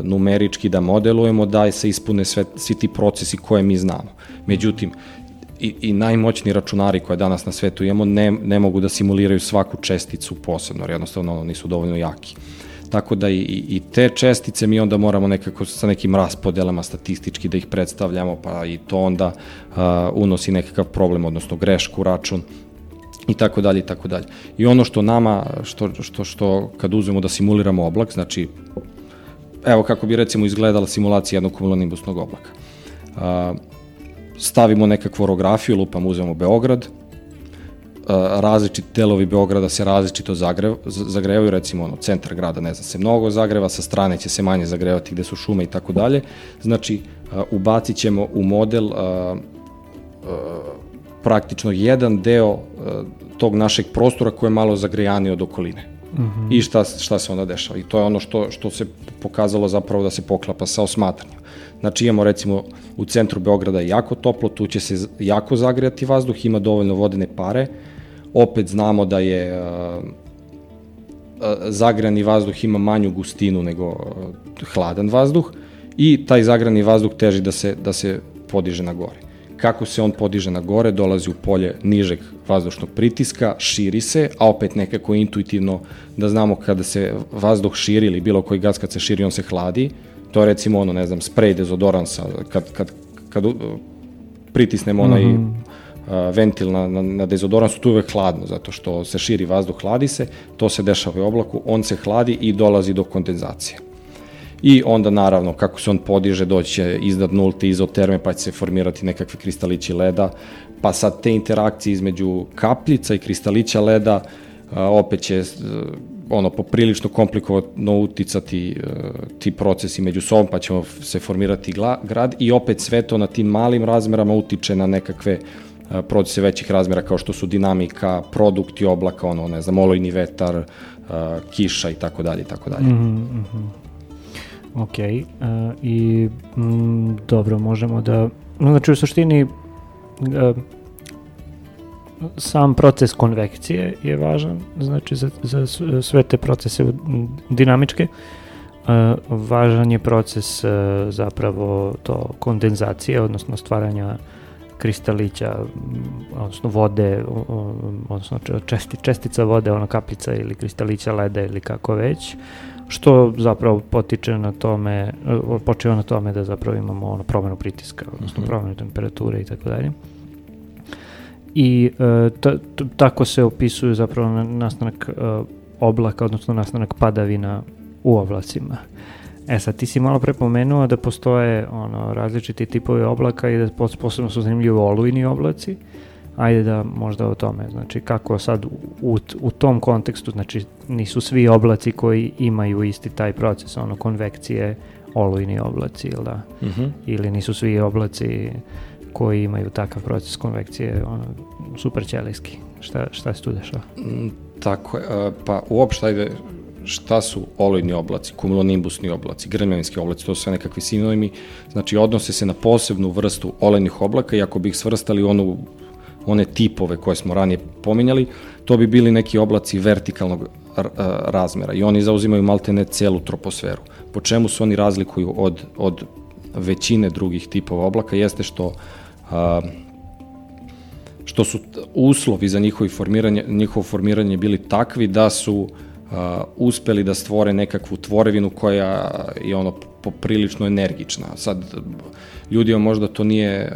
numerički da modelujemo, da se ispune sve, svi ti procesi koje mi znamo. Međutim, i, i najmoćni računari koje danas na svetu imamo ne, ne mogu da simuliraju svaku česticu posebno, jer jednostavno ono, nisu dovoljno jaki. Tako da i, i te čestice mi onda moramo nekako sa nekim raspodelama statistički da ih predstavljamo, pa i to onda uh, unosi nekakav problem, odnosno grešku, račun i tako dalje i tako dalje. I ono što nama, što, što, što kad uzmemo da simuliramo oblak, znači, evo kako bi recimo izgledala simulacija jednog kumulonimbusnog oblaka. Uh, stavimo nekakvu orografiju, lupam, uzmemo Beograd, različiti delovi Beograda se različito zagrev, zagrevaju, recimo ono, centar grada ne zna se mnogo zagreva, sa strane će se manje zagrevati gde su šume i tako dalje. Znači, ubacit ćemo u model praktično jedan deo tog našeg prostora koji je malo zagrejaniji od okoline. -huh. I šta, šta se onda dešava? I to je ono što, što se pokazalo zapravo da se poklapa sa osmatranjem. Znači imamo recimo u centru Beograda jako toplo, tu će se jako zagrejati vazduh, ima dovoljno vodene pare, opet znamo da je uh, zagrani vazduh ima manju gustinu nego uh, hladan vazduh i taj zagrani vazduh teži da se, da se podiže na gore. Kako se on podiže na gore, dolazi u polje nižeg vazdušnog pritiska, širi se, a opet nekako intuitivno da znamo kada se vazduh širi ili bilo koji gas kad se širi, on se hladi, To je recimo ono, ne znam, sprej dezodoransa, kad, kad, kad pritisnemo onaj mm -hmm. Ventil na, na, na dezodoransu, tu je uvek hladno, zato što se širi vazduh, hladi se, to se dešava u oblaku, on se hladi i dolazi do kondenzacije. I onda naravno kako se on podiže doće iznad nulte izoterme pa će se formirati nekakve kristalići leda, pa sad te interakcije između kapljica i kristalića leda opet će ono poprilično komplikovano uticati uh, ti procesi među sobom, pa ćemo se formirati gla, grad i opet sve to na tim malim razmerama utiče na nekakve uh, procese većih razmera kao što su dinamika, produkti oblaka, ono, ne znam, olojni vetar, uh, kiša i tako dalje i tako dalje. Mm -hmm. Ok, uh, i mm, dobro, možemo da, znači u suštini uh, sam proces konvekcije je važan, znači za, za sve te procese dinamičke. Uh, važan je proces uh, zapravo to kondenzacije, odnosno stvaranja kristalića, odnosno vode, odnosno česti, čestica vode, ono kapljica ili kristalića leda ili kako već, što zapravo potiče na tome, počeva na tome da zapravo imamo ono promenu pritiska, odnosno mhm. promenu temperature i tako dalje i e, tako se opisuju zapravo nastanak e, oblaka, odnosno nastanak padavina u oblacima. E sad, ti si malo prepomenuo da postoje ono, različiti tipovi oblaka i da posebno su zanimljivi olujni oblaci. Ajde da možda o tome, znači kako sad u, u tom kontekstu, znači nisu svi oblaci koji imaju isti taj proces, ono konvekcije, olujni oblaci, ili da? Uh mhm. -huh. Ili nisu svi oblaci koji imaju takav proces konvekcije ono, super ćelijski. Šta, šta se tu dešava? Mm, tako je, pa uopšte ajde, šta su olojni oblaci, kumulonimbusni oblaci, grmljavinski oblaci, to su sve nekakvi sinonimi, znači odnose se na posebnu vrstu olejnih oblaka i ako bi ih svrstali onu, one tipove koje smo ranije pominjali, to bi bili neki oblaci vertikalnog razmera i oni zauzimaju maltene celu troposferu. Po čemu se oni razlikuju od, od većine drugih tipova oblaka jeste što a, što su uslovi za njihovo formiranje, njihovo formiranje bili takvi da su uh, uspeli da stvore nekakvu tvorevinu koja je ono poprilično energična. Sad, ljudima možda to nije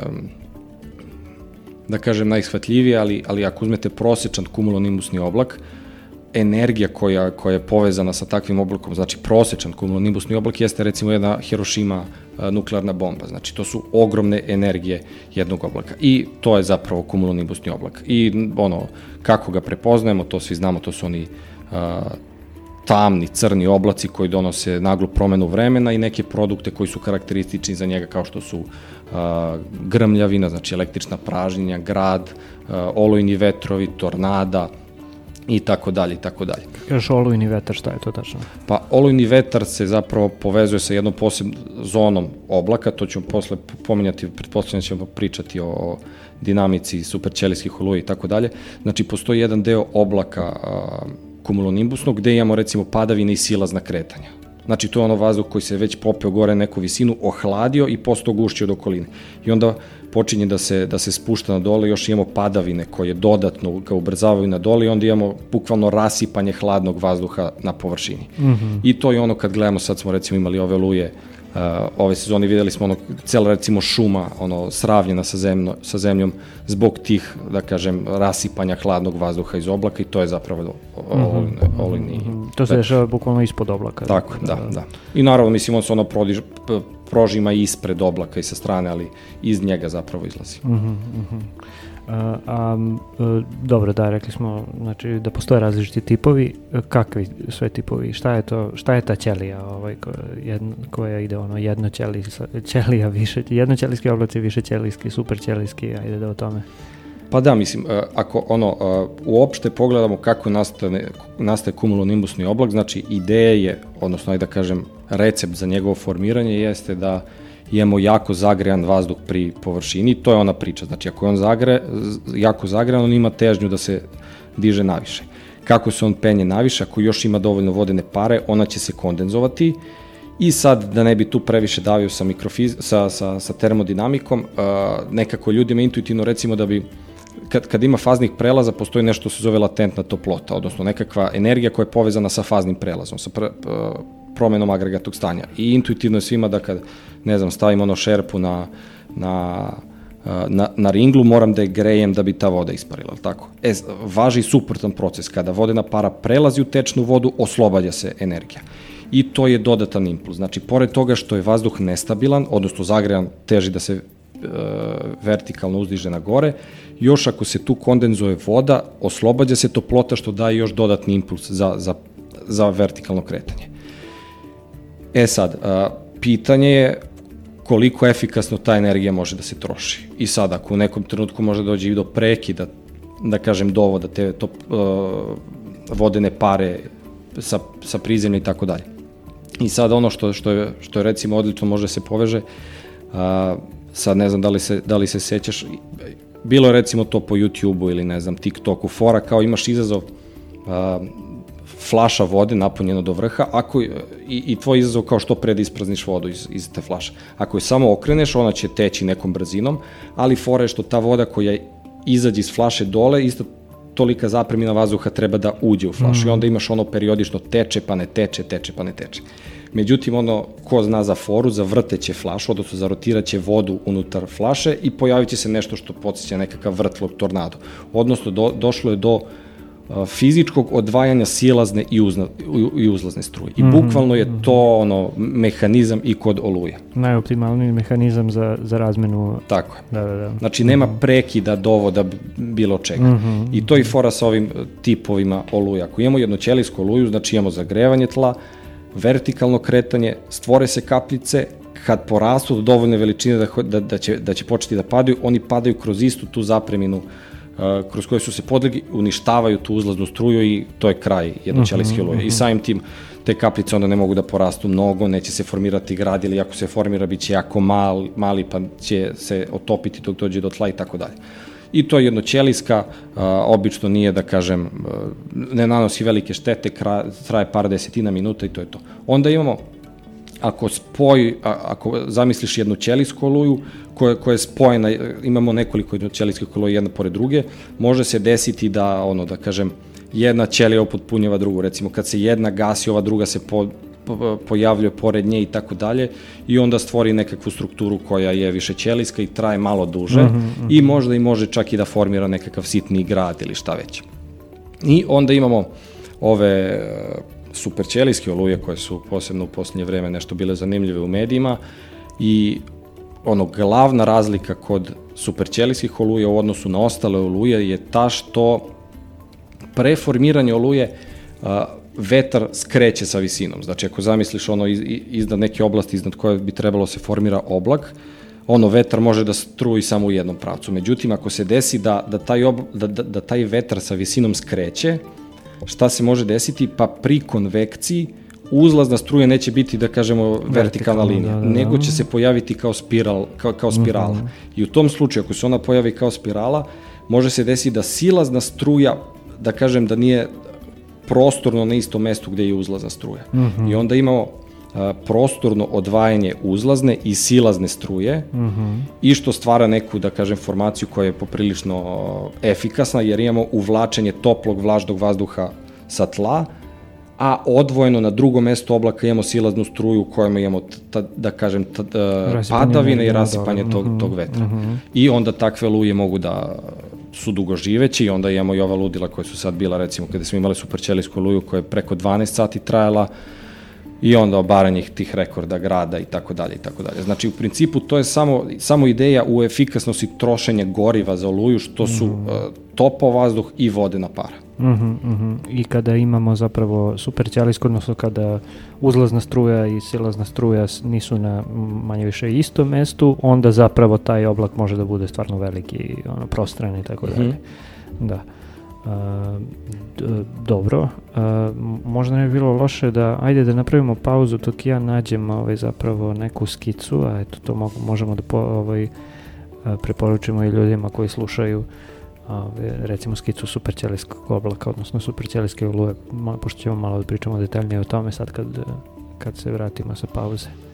da kažem najshvatljivije, ali, ali ako uzmete prosečan kumulonimbusni oblak, energija koja, koja je povezana sa takvim oblakom, znači prosečan kumulonimbusni oblak jeste recimo jedna Hiroshima nuklearna bomba. Znači, to su ogromne energije jednog oblaka. I to je zapravo kumulonimbusni oblak. I ono, kako ga prepoznajemo, to svi znamo, to su oni tamni, crni oblaci koji donose naglu promenu vremena i neke produkte koji su karakteristični za njega kao što su a, grmljavina, znači električna pražnjenja, grad, a, olojni vetrovi, tornada, i tako dalje i tako dalje. Još olujni vetar, šta je to tačno? Pa olujni vetar se zapravo povezuje sa jednom posebnom zonom oblaka, to ćemo posle pominjati, pretpostavljam da ćemo pričati o dinamici superćelijskih oluja i tako dalje. Znači, postoji jedan deo oblaka a, kumulonimbusnog gde imamo recimo padavine i silazna kretanja. Znači, to je ono vazduh koji se već popeo gore neku visinu, ohladio i postao gušćio od okoline. I onda počinje da se, da se spušta na dole, još imamo padavine koje dodatno ga ubrzavaju na dole i onda imamo bukvalno rasipanje hladnog vazduha na površini. Mm -hmm. I to je ono kad gledamo, sad smo recimo imali ove luje Uh, ove sezone videli smo ono, cela recimo šuma ono, sravljena sa, zemljo, sa zemljom zbog tih, da kažem, rasipanja hladnog vazduha iz oblaka i to je zapravo olujni mm -hmm. To se dešava bukvalno ispod oblaka. Tako, da, da. da. I naravno, mislim, on se ono prodiž, prožima ispred oblaka i sa strane, ali iz njega zapravo izlazi. Mm -hmm. A, a, dobro, da, rekli smo znači, da postoje različiti tipovi. Kakvi sve tipovi? Šta je to? Šta je ta ćelija ovaj, koja, jedno, koja ide ono jedno ćelija, više, jednoćelijski oblaci, više ćelijski, super ćelijski, ajde da o tome. Pa da, mislim, ako ono, uopšte pogledamo kako nastane, nastaje kumulonimbusni oblak, znači ideja je, odnosno ajde da kažem, recept za njegovo formiranje jeste da imamo jako zagrejan vazduh pri površini, to je ona priča. Znači, ako je on zagre, jako zagrejan, on ima težnju da se diže naviše. Kako se on penje naviše, ako još ima dovoljno vodene pare, ona će se kondenzovati i sad, da ne bi tu previše davio sa, mikrofiz, sa, sa, sa termodinamikom, nekako ljudima intuitivno recimo da bi kad, kad ima faznih prelaza, postoji nešto što se zove latentna toplota, odnosno nekakva energija koja je povezana sa faznim prelazom, sa pr, promenom agregatog stanja. I intuitivno je svima da kad, ne znam, stavim ono šerpu na, na, na, na ringlu, moram da je grejem da bi ta voda isparila, tako? E, važi suprotan proces. Kada vodena para prelazi u tečnu vodu, oslobađa se energija. I to je dodatan impuls. Znači, pored toga što je vazduh nestabilan, odnosno zagrejan teži da se e, vertikalno uzdiže na gore, još ako se tu kondenzuje voda, oslobađa se toplota što daje još dodatni impuls za, za, za vertikalno kretanje. E sad, a, pitanje je koliko efikasno ta energija može da se troši. I sad, ako u nekom trenutku može dođe i do prekida, da kažem, dovoda, te to, uh, vodene pare sa, sa prizemlja i tako dalje. I sad ono što, što, je, što je recimo odlično može da se poveže, a, sad ne znam da li se, da li se sećaš, bilo je recimo to po YouTube-u ili ne znam TikToku, fora kao imaš izazov a, flaša vode napunjena do vrha, ako, i, i tvoj izazov kao što pre da isprazniš vodu iz, iz te flaše. Ako je samo okreneš, ona će teći nekom brzinom, ali fora je što ta voda koja izađe iz flaše dole, isto tolika zapremina vazduha treba da uđe u flašu mm. i onda imaš ono periodično teče pa ne teče, teče pa ne teče. Međutim, ono, ko zna za foru, zavrteće flašu, odnosno zarotiraće vodu unutar flaše i pojavit će se nešto što podsjeća nekakav vrtlog tornado. Odnosno, do, došlo je do uh, fizičkog odvajanja silazne i, uzna, i uzlazne struje. I mm -hmm. bukvalno je to ono mehanizam i kod oluja. Najoptimalniji mehanizam za, za razmenu. Tako je. Da, da, da. Znači nema mhm. prekida dovoda bilo čega. Mm -hmm. I to je fora sa ovim tipovima oluja. Ako imamo jednoćelijsku oluju, znači imamo zagrevanje tla, vertikalno kretanje, stvore se kapljice, kad porastu do dovoljne veličine da, da, da, će, da će početi da padaju, oni padaju kroz istu tu zapreminu uh, kroz koje su se podlegi, uništavaju tu uzlaznu struju i to je kraj jednoćelijske oluje. Uh -huh, uh. I samim tim te kaplice onda ne mogu da porastu mnogo, neće se formirati grad ili ako se formira biće jako mal, mali pa će se otopiti dok dođe do tla i tako dalje. I to je jednoćelijska, obično nije da kažem, ne nanosi velike štete, traje par desetina minuta i to je to. Onda imamo ako spoj, ako zamisliš jednu ćelijsku oluju koja, koja je spojena, imamo nekoliko ćelijskih oluja jedna pored druge, može se desiti da, ono, da kažem, jedna ćelija upotpunjava drugu, recimo kad se jedna gasi, ova druga se po, po, pojavljuje pored nje i tako dalje i onda stvori nekakvu strukturu koja je više ćelijska i traje malo duže mm -hmm. i možda i može čak i da formira nekakav sitni grad ili šta već. I onda imamo ove superćelijske oluje koje su posebno u poslednje vreme nešto bile zanimljive u medijima i ono glavna razlika kod superćelijskih oluja u odnosu na ostale oluje je ta što pre formiranja oluje a, vetar skreće sa visinom. Znači ako zamisliš ono iz, iznad neke oblasti iznad koje bi trebalo se formira oblak, ono vetar može da struji samo u jednom pravcu. Međutim, ako se desi da, da, taj, ob, da, da, da taj vetar sa visinom skreće, šta se može desiti? Pa pri konvekciji uzlazna struja neće biti, da kažemo, vertikalna, Vertikalna, linija, da, da, da. nego će se pojaviti kao spiral, kao, kao spirala. Mhm. I u tom slučaju, ako se ona pojavi kao spirala, može se desiti da silazna struja, da kažem da nije prostorno na istom mestu gde je uzlazna struja. Mhm. I onda imamo prostorno odvajanje uzlazne i silazne struje Mhm. i što stvara neku, da kažem, formaciju koja je poprilično efikasna, jer imamo uvlačenje toplog vlažnog vazduha sa tla, a odvojeno na drugom mestu oblaka imamo silaznu struju u kojoj imamo, ta, da kažem, t, t, Rasipanje padavine i vetra, rasipanje da, tog, mhm, tog vetra. I onda takve luje mogu da su dugoživeće i onda imamo i ova ludila koja su sad bila, recimo, kada smo imali superćelijsku luju koja je preko 12 sati trajala, i onda obaranje tih rekorda grada i tako dalje i tako dalje. Znači u principu to je samo samo ideja u efikasnosti trošenja goriva za oluju što su mm. uh, topao vazduh i vodena para. Mhm, mhm. I kada imamo zapravo superćelijsko, odnosno kada uzlazna struja i silazna struja nisu na manje više istom mestu, onda zapravo taj oblak može da bude stvarno veliki, ono, prostran i tako Mhm. dalje. Da. Dobro, možda ne bi bilo loše da, ajde da napravimo pauzu dok ja nađem ovaj, zapravo neku skicu, a eto to mogu, možemo da po, ovaj, preporučimo i ljudima koji slušaju ove, recimo skicu superćelijskog oblaka, odnosno superćelijske oluje, pošto ćemo malo da pričamo detaljnije o tome sad kad, kad se vratimo sa pauze.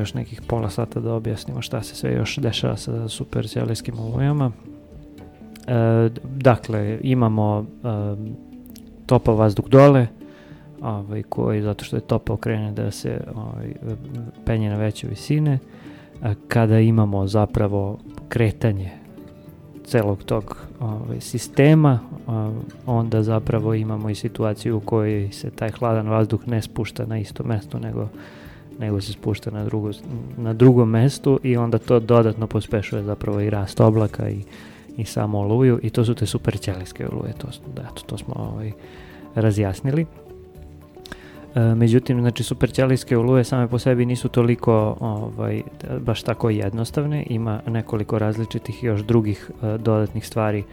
Još nekih pola sata da objasnimo šta se sve još dešava sa superćelijskim olujama. E, dakle, imamo e, topao vazduh dole, ovaj, koji zato što je topao krene da se ovaj, penje na veće visine. A kada imamo zapravo kretanje celog tog ovaj, sistema, onda zapravo imamo i situaciju u kojoj se taj hladan vazduh ne spušta na isto mesto, nego, nego se spušta na, drugo, na drugom mestu i onda to dodatno pospešuje zapravo i rast oblaka i, i samo oluju i to su te super ćelijske oluje, to, da, to, to smo ovaj, razjasnili. E, međutim, znači superćelijske oluje same po sebi nisu toliko ovaj, baš tako jednostavne, ima nekoliko različitih još drugih uh, dodatnih stvari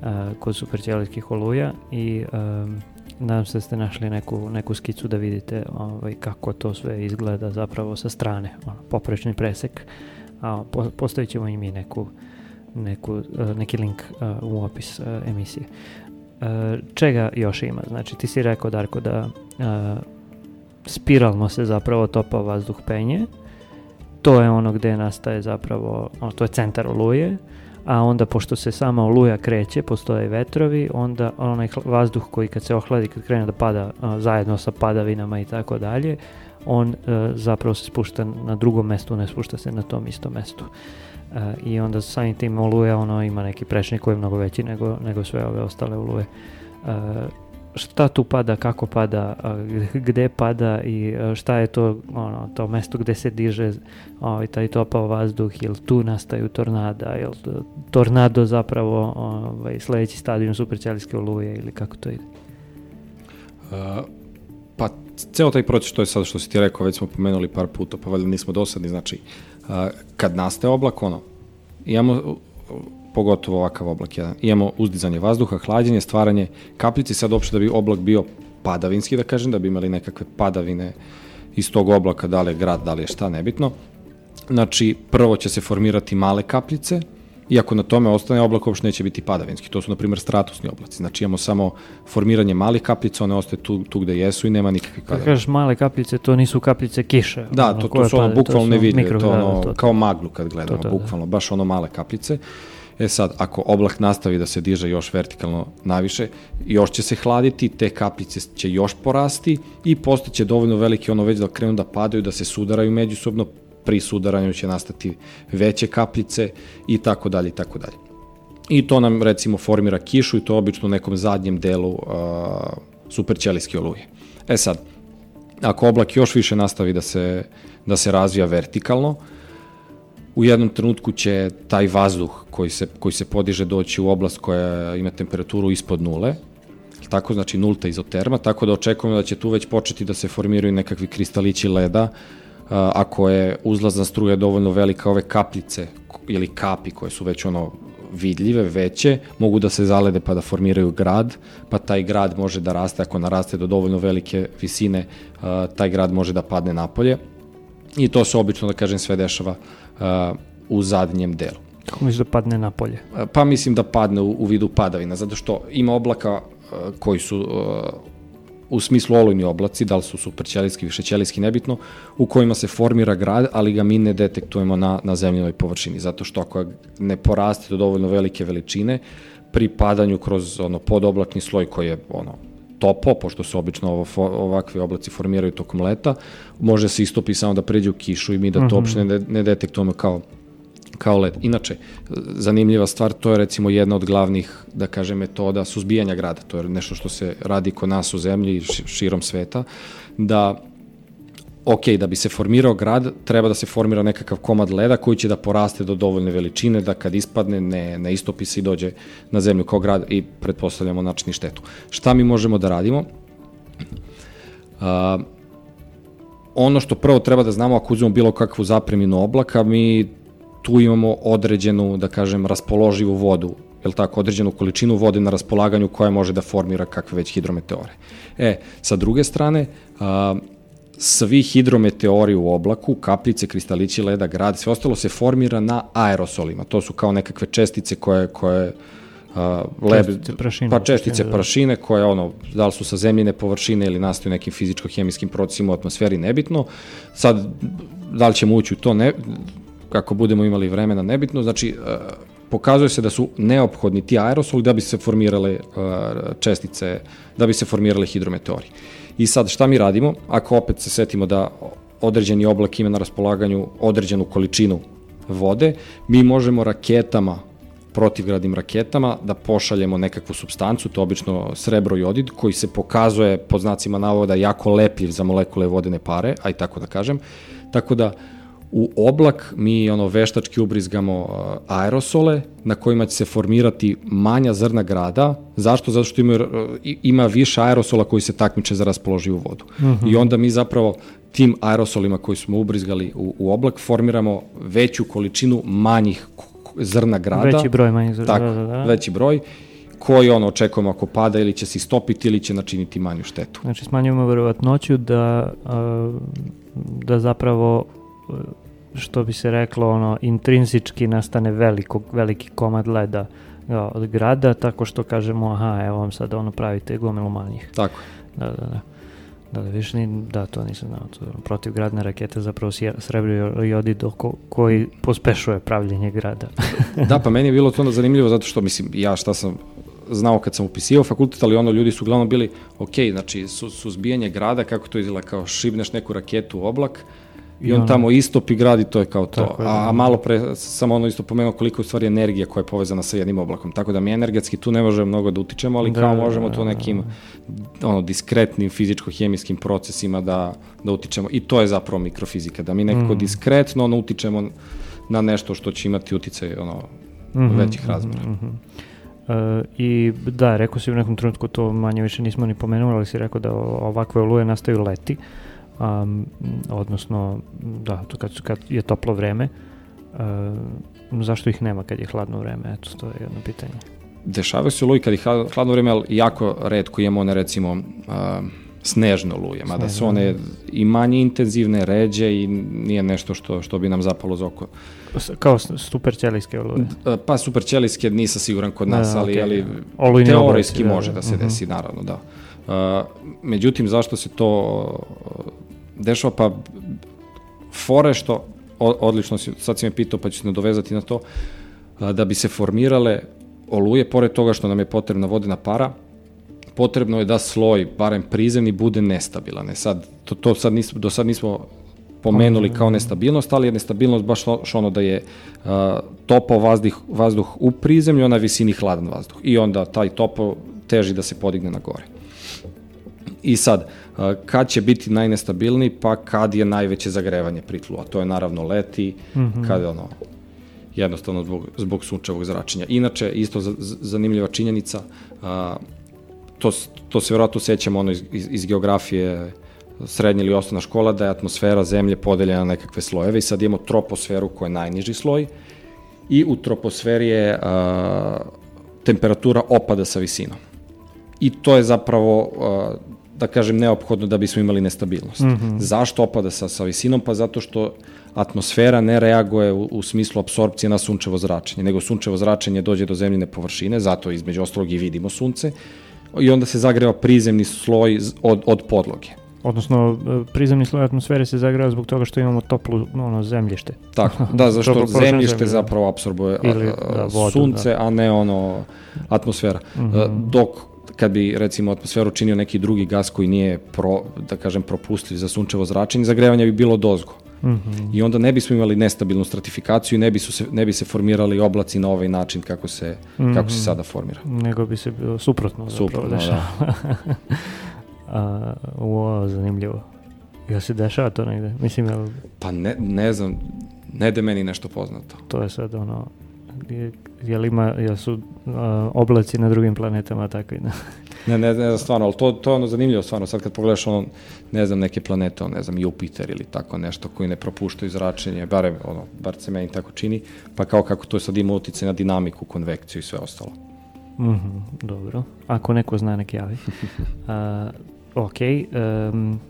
uh, kod superćelijskih oluja i um, nadam se da ste našli neku, neku skicu da vidite ovaj, kako to sve izgleda zapravo sa strane, ono, poprečni presek, a po, postavit ćemo i mi neku, neku, uh, neki link uh, u opis uh, emisije. Čega još ima? Znači ti si rekao Darko da spiralno se zapravo topa vazduh penje. To je ono gde nastaje zapravo, ono, to je centar oluje, a onda pošto se sama oluja kreće, postoje vetrovi, onda onaj vazduh koji kad se ohladi, kad krene da pada a, zajedno sa padavinama i tako dalje, on a, e, zapravo se spušta na drugom mestu, ne spušta se na tom istom mestu. A, e, I onda samim tim oluja ono ima neki prečnik koji je mnogo veći nego, nego sve ove ostale oluje. Uh, šta tu pada, kako pada, gde pada i šta je to ono, to mesto gde se diže ovaj, taj topao vazduh, jel tu nastaju tornada, jel tornado zapravo ovaj, sledeći stadion superćelijske oluje ili kako to ide? Uh, pa ceo taj proces što je sad što si ti rekao, već smo pomenuli par puta, pa valjda nismo dosadni, znači uh, kad nastaje oblak, ono, imamo pogotovo ovakav oblak jedan. Imamo uzdizanje vazduha, hlađenje, stvaranje kapljice, sad uopšte da bi oblak bio padavinski, da kažem, da bi imali nekakve padavine iz tog oblaka, da li je grad, da li je šta, nebitno. Znači, prvo će se formirati male kapljice, iako na tome ostane oblak uopšte neće biti padavinski. To su, na primjer, stratusni oblaci. Znači, imamo samo formiranje malih kapljica, one ostaje tu, tu gde jesu i nema nikakvih padavina. Kada kažeš male kapljice, to nisu kapljice kiše. Da, to, to su ono, bukvalno nevidljive, to ono, to, to, kao maglu kad gledamo, to, to, da. bukvalno, baš ono male kapljice. Uh, E sad, ako oblak nastavi da se diže još vertikalno naviše, još će se hladiti, te kapljice će još porasti i postaće dovoljno velike ono već da krenu da padaju, da se sudaraju međusobno, pri sudaranju će nastati veće kapljice i tako dalje i tako dalje. I to nam recimo formira kišu i to obično u nekom zadnjem delu uh, superćelijske oluje. E sad, ako oblak još više nastavi da se, da se razvija vertikalno, uh, u jednom trenutku će taj vazduh koji se, koji se podiže doći u oblast koja ima temperaturu ispod nule, tako znači nulta izoterma, tako da očekujemo da će tu već početi da se formiraju nekakvi kristalići leda, ako je uzlazna struja dovoljno velika, ove kapljice ili kapi koje su već ono vidljive, veće, mogu da se zalede pa da formiraju grad, pa taj grad može da raste, ako naraste do dovoljno velike visine, taj grad može da padne napolje. I to se obično, da kažem, sve dešava uh, u zadnjem delu. Kako misliš da padne na polje? Uh, pa mislim da padne u, u vidu padavina, zato što ima oblaka uh, koji su uh, u smislu olujni oblaci, da li su superćelijski, višećelijski, nebitno, u kojima se formira grad, ali ga mi ne detektujemo na, na zemljenoj površini, zato što ako ne poraste do dovoljno velike veličine, pri padanju kroz ono podoblakni sloj koji je ono topo, pošto se obično ovo, ovakvi oblaci formiraju tokom leta, može se istopi samo da pređe u kišu i mi da to mm -hmm. uopšte ne, ne detektujemo kao kao led. Inače, zanimljiva stvar, to je recimo jedna od glavnih, da kažem, metoda suzbijanja grada. To je nešto što se radi kod nas u zemlji i širom sveta, da ok, da bi se formirao grad, treba da se formira nekakav komad leda koji će da poraste do dovoljne veličine, da kad ispadne ne, ne istopi se i dođe na zemlju kao grad i pretpostavljamo načini štetu. Šta mi možemo da radimo? Uh, ono što prvo treba da znamo ako uzmemo bilo kakvu zapreminu oblaka, mi tu imamo određenu, da kažem, raspoloživu vodu, je tako, određenu količinu vode na raspolaganju koja može da formira kakve već hidrometeore. E, sa druge strane, uh, svi hidrometeori u oblaku, kapljice, kristalići leda, grad, sve ostalo se formira na aerosolima. To su kao nekakve čestice koje, koje uh, leb, Čestice prašine. pa čestice Da. prašine koje ono, da li su sa zemljine površine ili nastaju nekim fizičko-hemijskim procesima u atmosferi, nebitno. Sad, da li ćemo ući u to, ne, kako budemo imali vremena, nebitno. Znači, uh, pokazuje se da su neophodni ti aerosoli da bi se formirale uh, čestice, da bi se formirale hidrometeori. I sad šta mi radimo? Ako opet se setimo da određeni oblak ima na raspolaganju određenu količinu vode, mi možemo raketama protivgradnim raketama da pošaljemo nekakvu substancu, to obično srebro jodid, koji se pokazuje pod znacima navoda jako lepljiv za molekule vodene pare, aj tako da kažem. Tako da u oblak mi ono veštački ubrizgamo uh, aerosole na kojima će se formirati manja zrna grada. Zašto? Zato što ima, uh, ima više aerosola koji se takmiče za raspoloživu vodu. I onda mi zapravo tim aerosolima koji smo ubrizgali u, u oblak formiramo veću količinu manjih zrna grada. Veći broj manjih zrna, Tako, da, da, veći broj koji ono očekujemo ako pada ili će se istopiti ili će načiniti manju štetu. Znači smanjujemo verovatnoću da, da zapravo što bi se reklo ono intrinzički nastane veliko, veliki komad leda ja, od grada tako što kažemo aha evo vam sad ono pravite gomilu manjih. Tako. Da, da, da. Da, da, više ni, da, to nisam znao. To, protivgradne rakete zapravo srebrni jodid oko, koji pospešuje pravljenje grada. Da, pa meni je bilo to onda zanimljivo zato što, mislim, ja šta sam znao kad sam upisivao fakultet, ali ono ljudi su uglavnom bili, ok, znači su, suzbijanje grada, kako to izgleda, kao šibneš neku raketu u oblak i, I on tamo istopi grad i to je kao to. Tako je, da. a, malo pre sam ono isto pomenuo koliko je u stvari energija koja je povezana sa jednim oblakom. Tako da mi energetski tu ne možemo mnogo da utičemo, ali Da, kao da, možemo da, to da, nekim ono, diskretnim fizičko-hemijskim procesima da, da utičemo. I to je zapravo mikrofizika, da mi nekako Mm. diskretno ono, utičemo na nešto što će imati uticaj ono, Mhm, većih razmera. mhm. E, I da, rekao si u nekom trenutku, to manje više nismo ni pomenuli, ali si rekao da ovakve oluje nastaju leti, um, odnosno, da, to kad, kad je toplo vreme, e, zašto ih nema kad je hladno vreme? Eto, to je jedno pitanje. Dešavaju se oluje kad je hla- hladno vreme, ali jako redko imamo one recimo uh, snežne oluje, mada su one i manje intenzivne, ređe i nije nešto što, što bi nam zapalo za oko. Kao s- super ćelijske oluje. Uh, Pa superćelijske nisam siguran kod nas, Da, ali, okej. ali Olujni teorijski oblaci, da, može da, da se mhm. desi, naravno, da. Uh, međutim, zašto se to uh, dešava? Pa fore što, odlično si, sad si me pitao pa ću se nadovezati na to, da bi se formirale oluje, pored toga što nam je potrebna vodena para, potrebno je da sloj, barem prizemni, bude nestabilan. E sad, to, to sad nismo, do sad nismo pomenuli kao nestabilnost, ali je nestabilnost baš to- što ono da je uh, topao vazduh, vazduh u prizemlju, a na visini hladan vazduh. I onda taj topo teži da se podigne na gore. I sad, a, kad će biti najnestabilniji? Pa kad je najveće zagrevanje pritlu, a to je naravno leti, mm -hmm. kada je ono, jednostavno zbog, zbog sunčevog zračenja. Inače, isto zanimljiva činjenica, a, to, to se vjerojatno sećamo ono iz, iz, iz geografije srednja ili osnovna škola, da je atmosfera zemlje podeljena na nekakve slojeve i sad imamo troposferu koja je najniži sloj i u troposferi je a, temperatura opada sa visinom. I to je zapravo, a, da kažem, neophodno da bismo imali nestabilnost. Mm -hmm. Zašto opada sa, sa visinom? Pa zato što atmosfera ne reaguje u, u smislu apsorpcije na sunčevo zračenje, nego sunčevo zračenje dođe do zemljine površine, zato između ostalog i vidimo sunce, i onda se zagreva prizemni sloj od, od podloge. Odnosno, e, prizemni sloj atmosfere se zagreva zbog toga što imamo toplu ono, zemljište. Tako, da, zašto zemljište zemlju, da. zapravo apsorbuje a, Ili, a, da, vodu, sunce, a ne ono atmosfera. Mm -hmm. Dok kad bi recimo atmosferu činio neki drugi gas koji nije pro, da kažem propustljiv za sunčevo zračenje, zagrevanje bi bilo dozgo. Mm -hmm. I onda ne bismo imali nestabilnu stratifikaciju i ne bi, su se, ne bi se formirali oblaci na ovaj način kako se, mm -hmm. kako se sada formira. Nego bi se bilo suprotno zapravo Suprotno, dešava. da. A, o, zanimljivo. Jel se dešava to negde? Mislim, jel Pa ne, ne znam, ne da meni nešto poznato. to je sad ono, jel ima, jel su a, oblaci na drugim planetama takvi? Da? Ne, ne, ne znam stvarno, ali to, to je ono zanimljivo stvarno, sad kad pogledaš ono, ne znam, neke planete, ono, ne znam, Jupiter ili tako nešto koji ne propuštaju zračenje, barem, ono, bar se meni tako čini, pa kao kako to sad ima utjecaj na dinamiku, konvekciju i sve ostalo. Mhm, dobro. Ako neko zna, nek javi. A, ok. Um,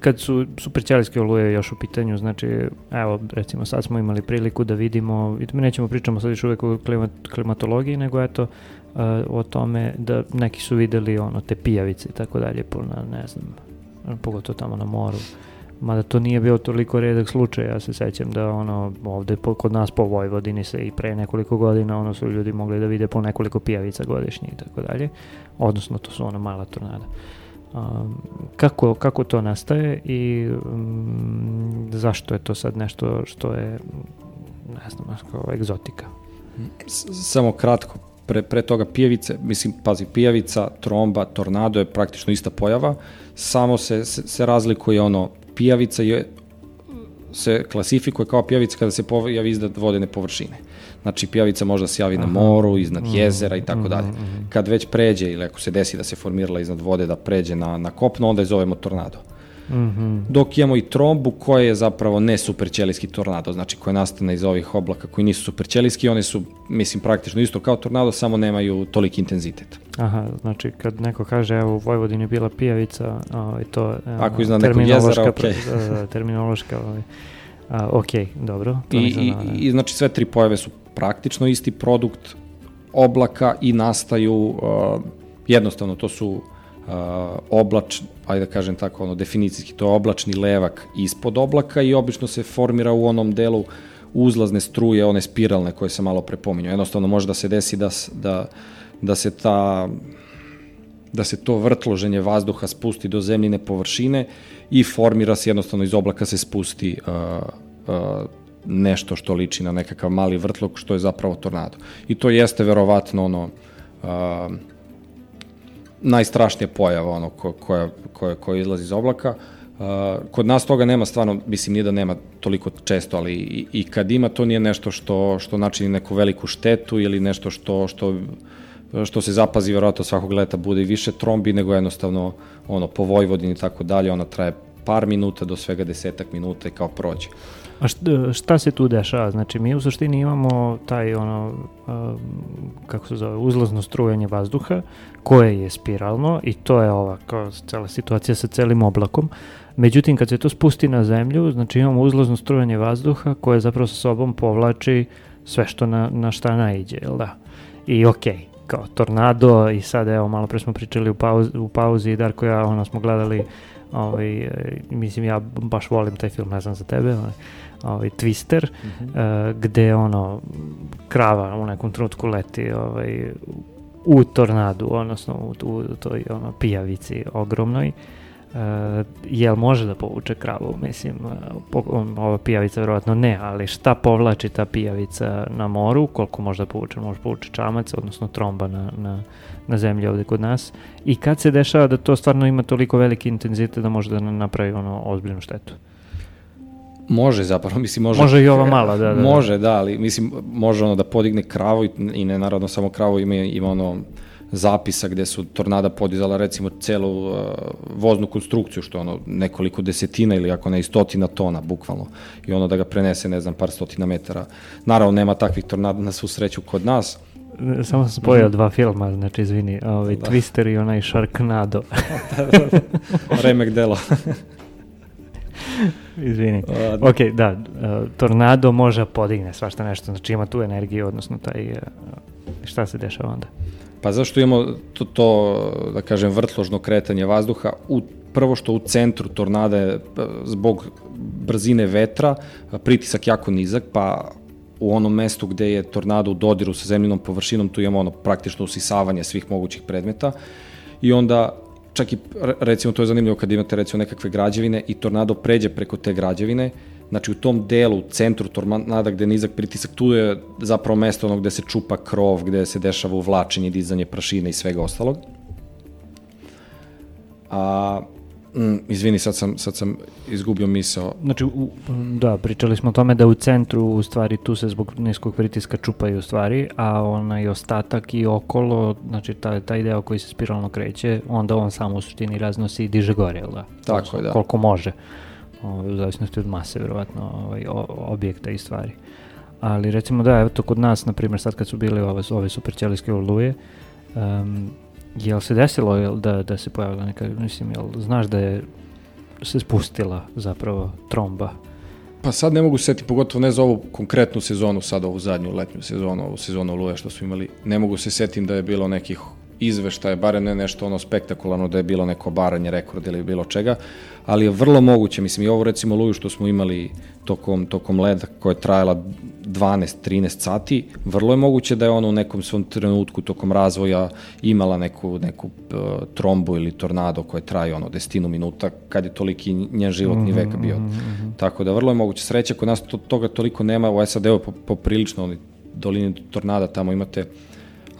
kad su superćelijske oluje još u pitanju, znači, evo, recimo sad smo imali priliku da vidimo, i nećemo pričamo sad još uvek o klimat, klimatologiji, nego eto, uh, o tome da neki su videli ono, te pijavice i tako dalje, po, na, ne znam, pogotovo tamo na moru. Mada to nije bio toliko redak slučaj, ja se sećam da ono, ovde po, kod nas po Vojvodini se i pre nekoliko godina ono su ljudi mogli da vide po nekoliko pijavica godišnje i tako dalje. Odnosno to su ona mala tornada. Um, kako, kako to nastaje i um, zašto je to sad nešto što je ne znam, kao egzotika? Samo kratko, pre, pre toga pijavice, mislim, pazi, pijavica, tromba, tornado je praktično ista pojava, samo se, se, se razlikuje ono, pijavica je, se klasifikuje kao pijavica kada se pojavi iznad vodene površine. Znači, pijavica može da se javi Aha. na moru, iznad mm, jezera i tako mm, dalje. Mm, Kad već pređe, ili ako se desi da se formirala iznad vode, da pređe na, na kopno, onda je zovemo tornado. Mm -hmm. Dok imamo i trombu koja je zapravo ne superćelijski tornado, znači koja nastane iz ovih oblaka koji nisu superćelijski, one su, mislim, praktično isto kao tornado, samo nemaju toliki intenzitet. Aha, znači kad neko kaže evo u Vojvodini bila pijavica, ovaj, to evo, Ako nekog jezera, ok. terminološka, ovaj, a, ok, dobro. To I, i, I znači sve tri pojave su praktično isti produkt oblaka i nastaju uh, jednostavno to su oblač, ajde da kažem tako, ono, definicijski, to je oblačni levak ispod oblaka i obično se formira u onom delu uzlazne struje, one spiralne koje se malo prepominju. Jednostavno može da se desi da, da, da se ta da se to vrtloženje vazduha spusti do zemljine površine i formira se jednostavno iz oblaka se spusti uh, uh, nešto što liči na nekakav mali vrtlog, što je zapravo tornado. I to jeste verovatno ono uh, najstrašnija pojava ono ko, koja, koja, koja izlazi iz oblaka. Uh, kod nas toga nema stvarno, mislim nije da nema toliko često, ali i, i kad ima to nije nešto što, što načini neku veliku štetu ili nešto što, što, što se zapazi verovatno svakog leta bude i više trombi, nego jednostavno ono, po Vojvodini i tako dalje, ona traje par minuta do svega desetak minuta i kao prođe. A šta, šta se tu dešava? Znači, mi u suštini imamo taj, ono, kako se zove, uzlazno strujanje vazduha, koje je spiralno i to je ova, kao cela situacija sa celim oblakom. Međutim, kad se to spusti na zemlju, znači imamo uzlazno strujanje vazduha koje zapravo sa sobom povlači sve što na, na šta naiđe, jel da? I okej, okay, kao tornado i sad evo malo pre smo pričali u pauzi, u pauzi Darko ja ono smo gledali ovaj, e, mislim ja baš volim taj film, ne znam za tebe, ovaj, ovaj Twister, mm -hmm. uh, gde ono krava u nekom trenutku leti ovaj, u tornadu, odnosno u, u, toj ono, pijavici ogromnoj. Uh, jel može da povuče kravu, mislim, po, ova pijavica verovatno ne, ali šta povlači ta pijavica na moru, koliko može da povuče, može povuče čamac, odnosno tromba na, na, na zemlji ovde kod nas, i kad se dešava da to stvarno ima toliko veliki intenzitet da može da napravi ono ozbiljnu štetu? Može zapravo, mislim može. Može i ova mala, da, da. da. Može, da, ali mislim može ono da podigne kravu i ne naravno samo kravu, ima, ima ono zapisa gde su tornada podizala recimo celu uh, voznu konstrukciju, što ono nekoliko desetina ili ako ne i stotina tona, bukvalno. I ono da ga prenese, ne znam, par stotina metara. Naravno, nema takvih tornada na svu sreću kod nas. Samo sam spojio mm. dva filma, znači izvini, ovaj, da. Twister i onaj Sharknado. da, da, da. Remek delo. Izvini. Uh, ok, da, uh, tornado može da podigne svašta nešto, znači ima tu energiju, odnosno taj, uh, šta se dešava onda? Pa zašto imamo to, to da kažem, vrtložno kretanje vazduha? U, prvo što u centru tornada je zbog brzine vetra pritisak jako nizak, pa u onom mestu gde je tornado u dodiru sa zemljinom površinom, tu imamo ono praktično usisavanje svih mogućih predmeta i onda čak i recimo to je zanimljivo kad imate recimo nekakve građevine i tornado pređe preko te građevine, znači u tom delu, u centru tornada gde je nizak pritisak, tu je zapravo mesto ono gde se čupa krov, gde se dešava uvlačenje, dizanje prašine i svega ostalog. A Mm, izvini, sad sam, sad sam izgubio misao. Znači, u, da, pričali smo o tome da u centru, u stvari, tu se zbog niskog pritiska čupaju stvari, a onaj ostatak i okolo, znači, taj, taj deo koji se spiralno kreće, onda on samo u suštini raznosi i diže gore, jel da? Tako je, da. Koliko može, ovaj, u zavisnosti od mase, verovatno, ovaj, objekta i stvari. Ali, recimo, da, evo to kod nas, na primjer, sad kad su bili ove, ove superćelijske oluje, um, Jel se desilo jel, da, da se pojavila neka, mislim, jel znaš da je se spustila zapravo tromba? Pa sad ne mogu se setiti, pogotovo ne za ovu konkretnu sezonu, sad ovu zadnju letnju sezonu, ovu sezonu Luje što su imali, ne mogu se setiti da je bilo nekih izveštaje, barem ne nešto ono spektakularno da je bilo neko baranje rekorda ili bilo čega, ali je vrlo moguće, mislim i ovo recimo Luju što smo imali tokom, tokom leda koja je trajala 12-13 sati, vrlo je moguće da je ona u nekom svom trenutku tokom razvoja imala neku, neku uh, trombu ili tornado koja traje ono desetinu minuta kad je toliki njen životni vek bio. Mm -hmm. Tako da vrlo je moguće. Sreća kod nas to, toga toliko nema, u SAD-u po, poprilično oni dolini tornada tamo imate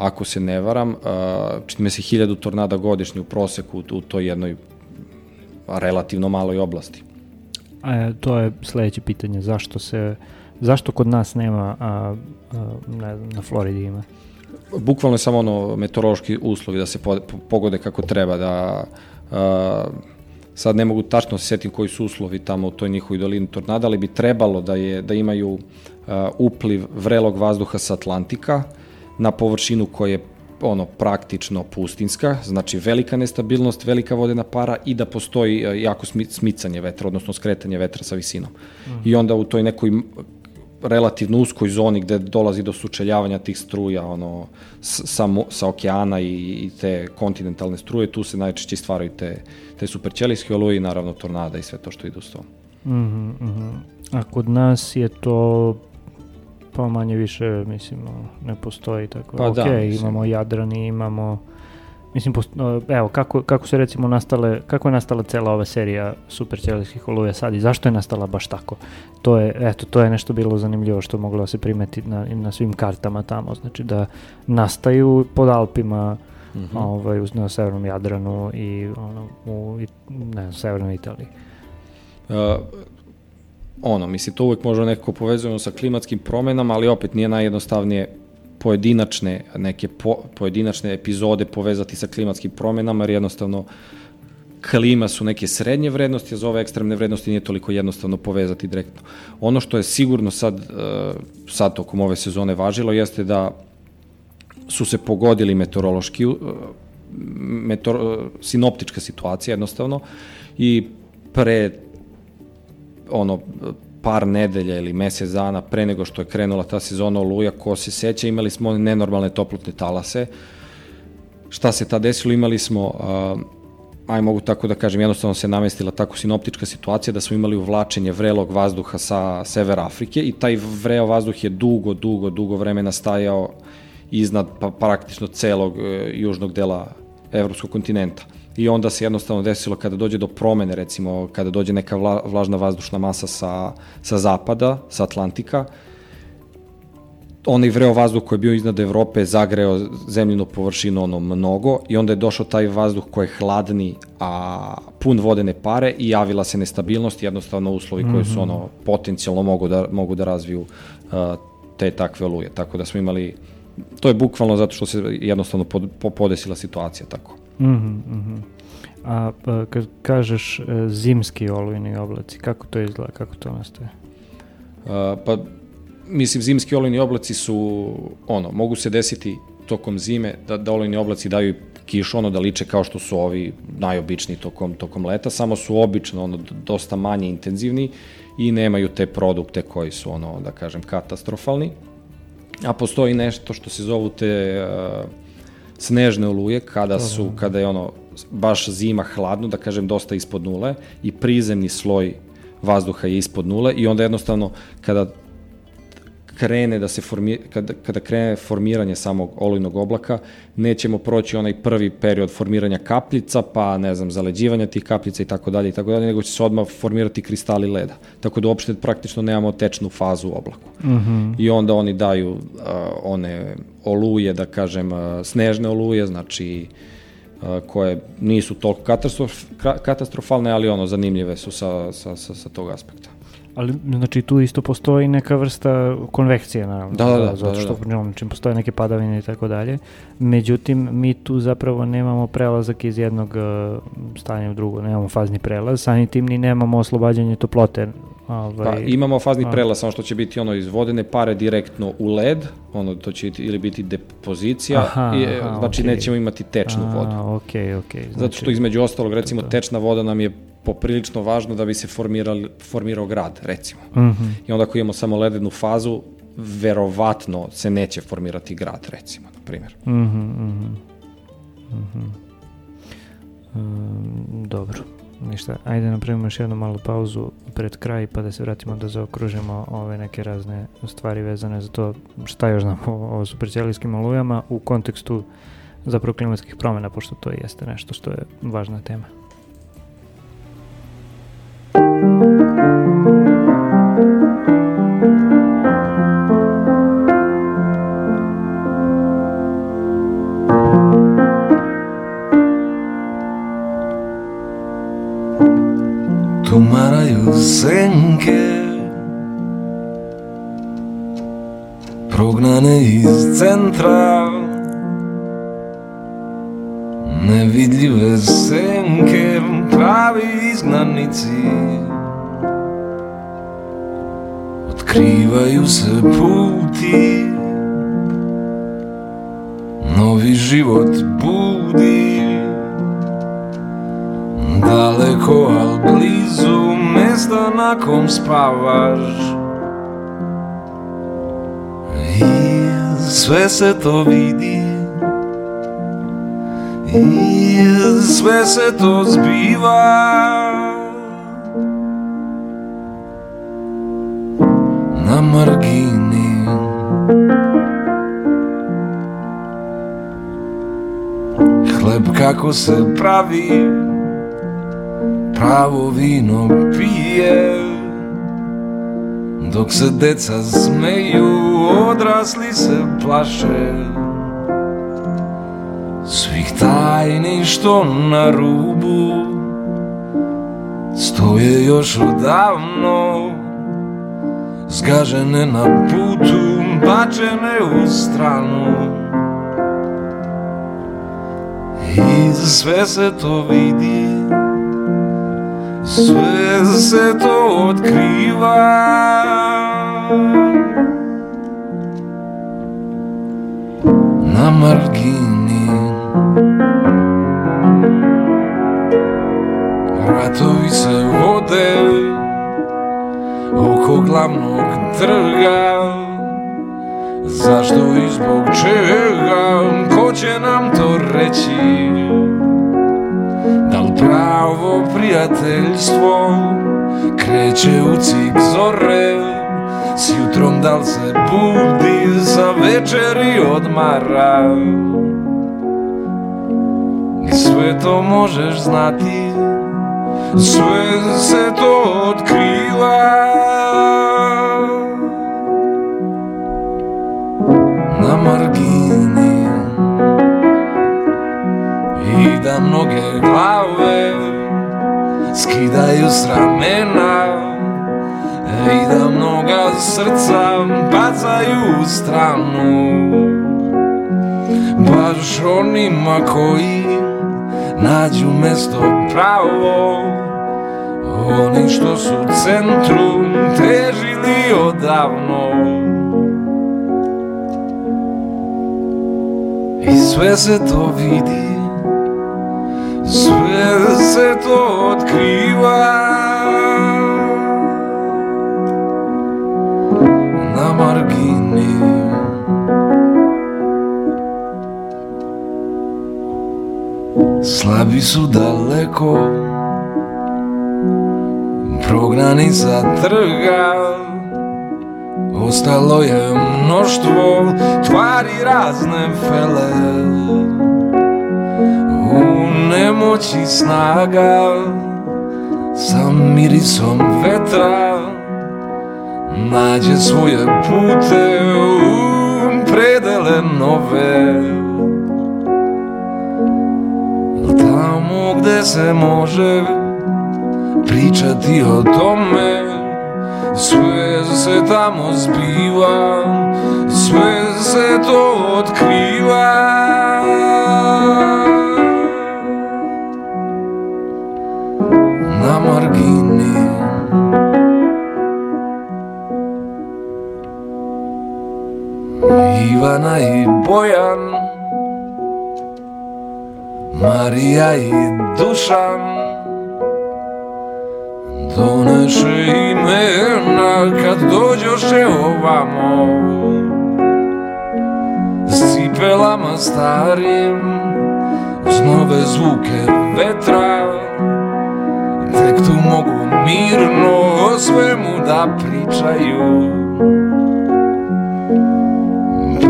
ako se ne varam, čini me se hiljadu tornada godišnje u proseku u, u toj jednoj relativno maloj oblasti. E, to je sledeće pitanje, zašto se zašto kod nas nema, a, a ne znam, na Floridi ima? Bukvalno je samo ono meteorološki uslovi da se pogode kako treba, da a, sad ne mogu tačno se setim koji su uslovi tamo u toj njihovoj dolini tornada, ali bi trebalo da je da imaju a, upliv vrelog vazduha sa Atlantika na površinu koja je ono praktično pustinska, znači velika nestabilnost, velika vodena para i da postoji e, jako smicanje vetra, odnosno skretanje vetra sa visinom. Mm. I onda u toj nekoj relativno uskoj zoni gde dolazi do sučeljavanja tih struja ono, sa, sa okeana i, i te kontinentalne struje, tu se najčešće stvaraju te, te superćelijske oluje i naravno tornada i sve to što ide uz to. Mm -hmm. A kod nas je to pa manje više, mislim, ne postoji tako. Pa ok, da, imamo Jadrani, imamo Mislim, evo, kako, kako se recimo nastale, kako je nastala cela ova serija super ćelijskih oluja sad i zašto je nastala baš tako? To je, eto, to je nešto bilo zanimljivo što moglo da se primeti na, na svim kartama tamo, znači da nastaju pod Alpima, mm -hmm. ovaj, na severnom Jadranu i ono, u, ne znam, severnoj Italiji. Uh, ono, mislim, to uvek možemo nekako povezujemo sa klimatskim promenama, ali opet nije najjednostavnije pojedinačne, neke po, pojedinačne epizode povezati sa klimatskim promenama, jer jednostavno klima su neke srednje vrednosti, a za ove ekstremne vrednosti nije toliko jednostavno povezati direktno. Ono što je sigurno sad, e, sad tokom ove sezone važilo jeste da su se pogodili meteorološki, e, meteor, e, sinoptička situacija jednostavno i pre ono par nedelja ili mesec dana pre nego što je krenula ta sezona Oluja, ko se seća, imali smo nenormalne toplotne talase. Šta se ta desilo? Imali smo, uh, aj mogu tako da kažem, jednostavno se namestila tako sinoptička situacija da smo imali uvlačenje vrelog vazduha sa severa Afrike i taj vreo vazduh je dugo, dugo, dugo vremena stajao iznad pa, praktično celog uh, južnog dela evropskog kontinenta i onda se jednostavno desilo kada dođe do promene, recimo kada dođe neka vla, vlažna vazdušna masa sa, sa zapada, sa Atlantika, onaj vreo vazduh koji je bio iznad Evrope zagreo zemljinu površinu ono mnogo i onda je došao taj vazduh koji je hladni, a pun vodene pare i javila se nestabilnost, jednostavno uslovi koji su mhm. ono potencijalno mogu da, mogu da razviju uh, te takve oluje. Tako da smo imali, to je bukvalno zato što se jednostavno pod, podesila situacija tako. Mm -hmm. A pa, kad kažeš e, zimski olujni oblaci, kako to izgleda, kako to nastaje? A, pa, mislim, zimski olujni oblaci su, ono, mogu se desiti tokom zime da, da olujni oblaci daju kišu, ono da liče kao što su ovi najobičniji tokom, tokom leta, samo su obično ono, dosta manje intenzivni i nemaju te produkte koji su, ono, da kažem, katastrofalni. A postoji nešto što se zovu te uh, snežne oluje kada su, kada je ono baš zima hladno, da kažem dosta ispod nule i prizemni sloj vazduha je ispod nule i onda jednostavno kada krene da se formi, kada, kada krene formiranje samog olujnog oblaka, nećemo proći onaj prvi period formiranja kapljica, pa ne znam, zaleđivanja tih kapljica i tako dalje i tako dalje, nego će se odmah formirati kristali leda. Tako da uopšte praktično nemamo tečnu fazu u oblaku. Mm -hmm. I onda oni daju uh, one oluje, da kažem, uh, snežne oluje, znači uh, koje nisu toliko katastrof, katastrofalne, ali ono zanimljive su sa, sa, sa, sa tog aspekta. Ali, znači, tu isto postoji neka vrsta konvekcije, naravno. Da, da, da. Zato što, da, da. Znači, postoje neke padavine i tako dalje. Međutim, mi tu zapravo nemamo prelazak iz jednog uh, stanja u drugo, nemamo fazni prelaz, sami tim ni nemamo oslobađanje toplote. Ovaj, pa, imamo fazni a... prelaz, samo što će biti ono iz vodene pare direktno u led, ono to će ili biti depozicija, aha, i, aha, znači okay. nećemo imati tečnu vodu. Ok, ok. Znači, Zato što između ostalog, recimo, to... tečna voda nam je poprilično važno da bi se formirali, formirao grad, recimo. Mhm. I onda ako imamo samo ledenu fazu, verovatno se neće formirati grad, recimo, na primjer. Mhm, mhm. Mhm. Um, dobro, ništa. Ajde napravimo još jednu malu pauzu pred kraj pa da se vratimo da zaokružimo ove neke razne stvari vezane za to šta još znamo o, o supercijelijskim olujama u kontekstu zapravo klimatskih promjena, pošto to jeste nešto što je važna tema. Тумарају зенке Прогнане из центра Невидливе сенке Прави изгнаници Otkrivaju se puti. Novi život budi. Daleko, al blizu mesta na kom spavaš. I sve se to vidi. I sve se to zbiva Margini Hleb kako se pravi pravo vino pije. Dok se deca smeju, odrasli se plaše. Svih tajni što na rubu Stoje još odavno Zgažene na putu, bačene u stranu I sve se to vidi sve se to otkriva Na margini Ratovi se vode glavnog trga. Zašto i zbog čega? Ko će nam to reći? Da li pravo prijateljstvo kreće u cik zore? S jutrom da li se budi sa večeri odmara? I sve to možeš znati Sve se to otkriva i da mnoge glave skidaju s ramena i da mnoga srca bacaju u stranu. Baš onima koji nađu mesto pravo oni što su u centru težili odavno. I sve se to vidi sve se to otkriva na margini. Slabi su daleko. Prognani sa trga. Ostalo je mnoštvo Tvari razne fele nemoći snaga sa mirisom vetra nađe svoje pute u predele nove. Tamo gde se može pričati o tome sve se tamo zbiva sve se to otkriva margini. Ivana i Bojan Marija i Dušan Doneše imena kad dođoše ovamo. S cipelama starim Uz nove zvuke vetra Tek tu mogu mirno o svemu da pričaju.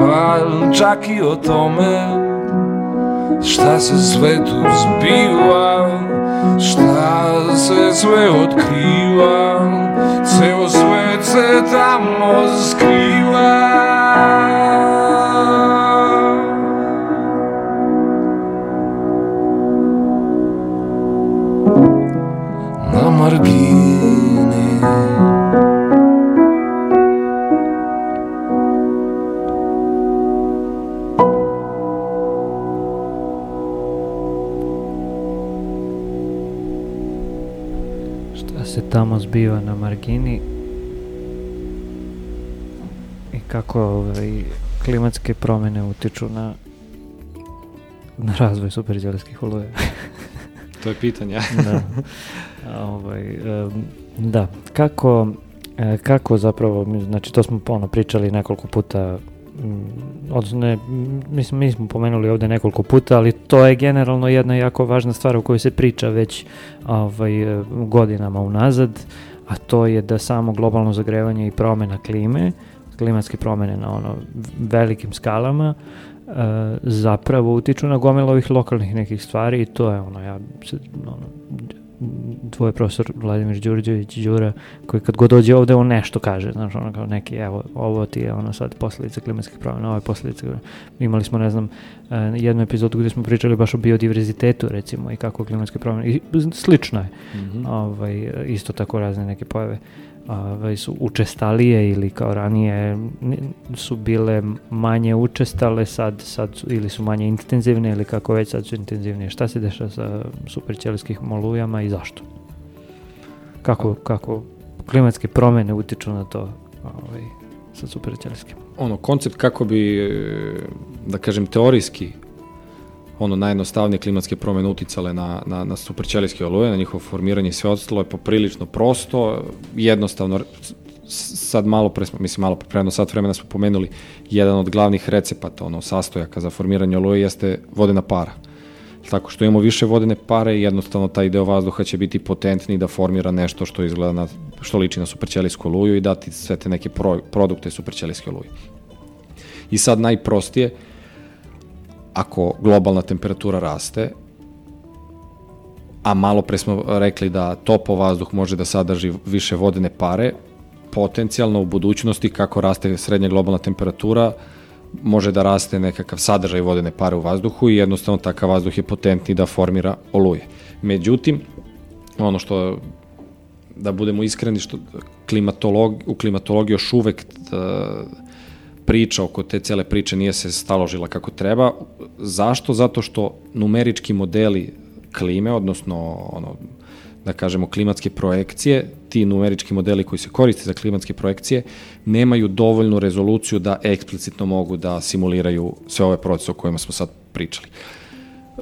Pa čak i o tome Šta se sve tu zbiva Šta se sve otkriva Ceo svet se tamo skriva tamo zbiva na margini i kako ovaj, klimatske promjene utiču na, na razvoj superđelskih oluja. To je pitanje. da. Ovaj, em, da, kako, e, kako zapravo, znači to smo ono pričali nekoliko puta, odnosno ne, mislim, mi smo pomenuli ovde nekoliko puta, ali to je generalno jedna jako važna stvar o kojoj se priča već ovaj, godinama unazad, a to je da samo globalno zagrevanje i promena klime, klimatske promene na ono velikim skalama, e, zapravo utiču na gomilu ovih lokalnih nekih stvari i to je ono, ja se, ono, tvoj profesor Vladimir Đurđević, Đura, koji kad god dođe ovde on nešto kaže, znaš, ono kao neki, evo, ovo ti je ono sad posljedica klimatskih promjena, ovo je posljedica, imali smo, ne znam, e, jednu epizodu gdje smo pričali baš o biodiverzitetu, recimo, i kako klimatske promjene, i slično je, Mhm. ovaj, isto tako razne neke pojave ovaj, su učestalije ili kao ranije ni- su bile manje učestale, sad, sad su, ili su manje intenzivne ili kako već sad su intenzivnije. Šta se dešava sa superćelijskim olujama i zašto? Kako, kako klimatske promjene utiču na to ovaj, sa superćelijskim? ono, koncept kako bi, da kažem, teorijski ono najjednostavnije klimatske promjene uticale na, na, na superćelijske oluje, na njihovo formiranje i sve ostalo je poprilično prosto, jednostavno, sad malo pre, mislim malo pre, sat vremena smo pomenuli, jedan od glavnih recepata, ono, sastojaka za formiranje oluje jeste vodena para. Tako što imamo više vodene pare, jednostavno taj deo vazduha će biti potentniji da formira nešto što izgleda na, što liči na superćelijsku oluju i dati sve te neke pro, produkte superćelijske oluje. I sad najprostije, ako globalna temperatura raste, a malo pre smo rekli da topo vazduh može da sadrži više vodene pare, potencijalno u budućnosti kako raste srednja globalna temperatura, može da raste nekakav sadržaj vodene pare u vazduhu i jednostavno takav vazduh je potentni da formira oluje. Međutim, ono što da budemo iskreni što klimatolog, u klimatologiji još uvek da, priča oko te cele priče nije se staložila kako treba. Zašto? Zato što numerički modeli klime, odnosno ono, da kažemo klimatske projekcije, ti numerički modeli koji se koriste za klimatske projekcije, nemaju dovoljnu rezoluciju da eksplicitno mogu da simuliraju sve ove procese o kojima smo sad pričali.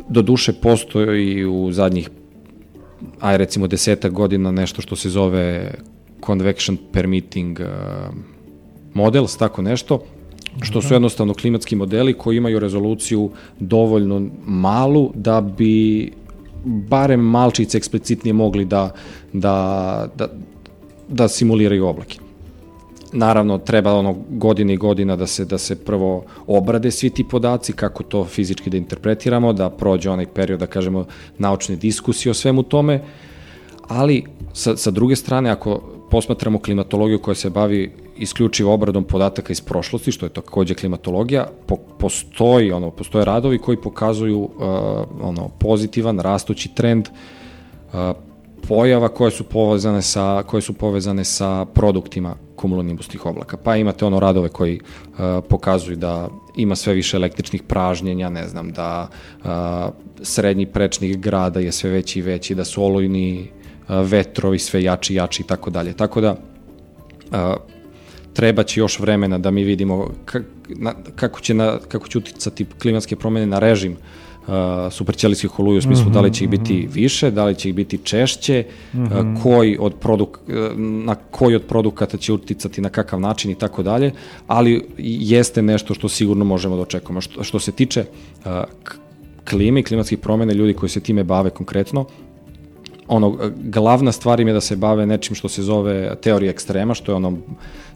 Do duše postoji u zadnjih aj recimo desetak godina nešto što se zove convection permitting uh, tako nešto, što su jednostavno klimatski modeli koji imaju rezoluciju dovoljno malu da bi barem malčice eksplicitnije mogli da, da, da, da simuliraju oblake. Naravno, treba ono godine i godina da se, da se prvo obrade svi ti podaci, kako to fizički da interpretiramo, da prođe onaj period, da kažemo, naučne diskusije o svemu tome, ali sa, sa druge strane, ako posmatramo klimatologiju koja se bavi isključivo obradom podataka iz prošlosti, što je takođe klimatologija, po, postoji, ono, postoje radovi koji pokazuju uh, ono, pozitivan, rastući trend uh, pojava koje su povezane sa koje su povezane sa produktima kumulonimbusnih oblaka. Pa imate ono radove koji uh, pokazuju da ima sve više električnih pražnjenja, ne znam, da uh, srednji prečnik grada je sve veći i veći, da su olujni uh, vetrovi sve jači jači i tako dalje. Tako da uh, treba će još vremena da mi vidimo kako, će na, kako će uticati klimatske promene na režim uh, superćelijskih oluja u smislu mm -hmm, da li će ih biti mhm. više, da li će ih biti češće, mm -hmm. uh, koji od produk, uh, na koji od produkata će uticati na kakav način i tako dalje, ali jeste nešto što sigurno možemo da očekujemo. Što, što se tiče uh, klime i klimatskih promene, ljudi koji se time bave konkretno, ono, glavna stvar im je da se bave nečim što se zove teorija ekstrema, što je ono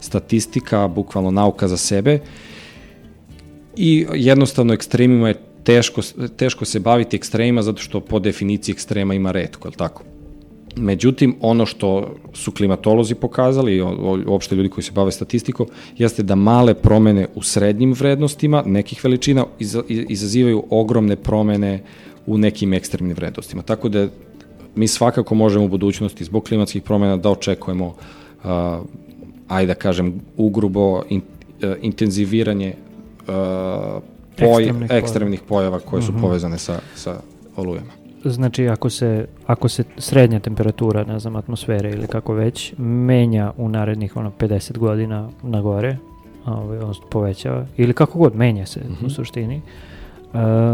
statistika, bukvalno nauka za sebe. I jednostavno ekstremima je teško, teško se baviti ekstremima zato što po definiciji ekstrema ima redko, je li tako? Međutim, ono što su klimatolozi pokazali, uopšte ljudi koji se bave statistikom, jeste da male promene u srednjim vrednostima nekih veličina izazivaju ogromne promene u nekim ekstremnim vrednostima. Tako da mi svakako možemo u budućnosti zbog klimatskih promena da očekujemo uh, ajde da kažem ugrubo in, uh, intenziviranje uh, poj, ekstremnih, ekstremnih pojava koje su uh mhm. -huh. povezane sa, sa olujama. Znači, ako se, ako se srednja temperatura, ne znam, atmosfere ili kako već, menja u narednih ono, 50 godina na gore, ovaj, on povećava, ili kako god, menja se uh -huh. u mhm. suštini, uh,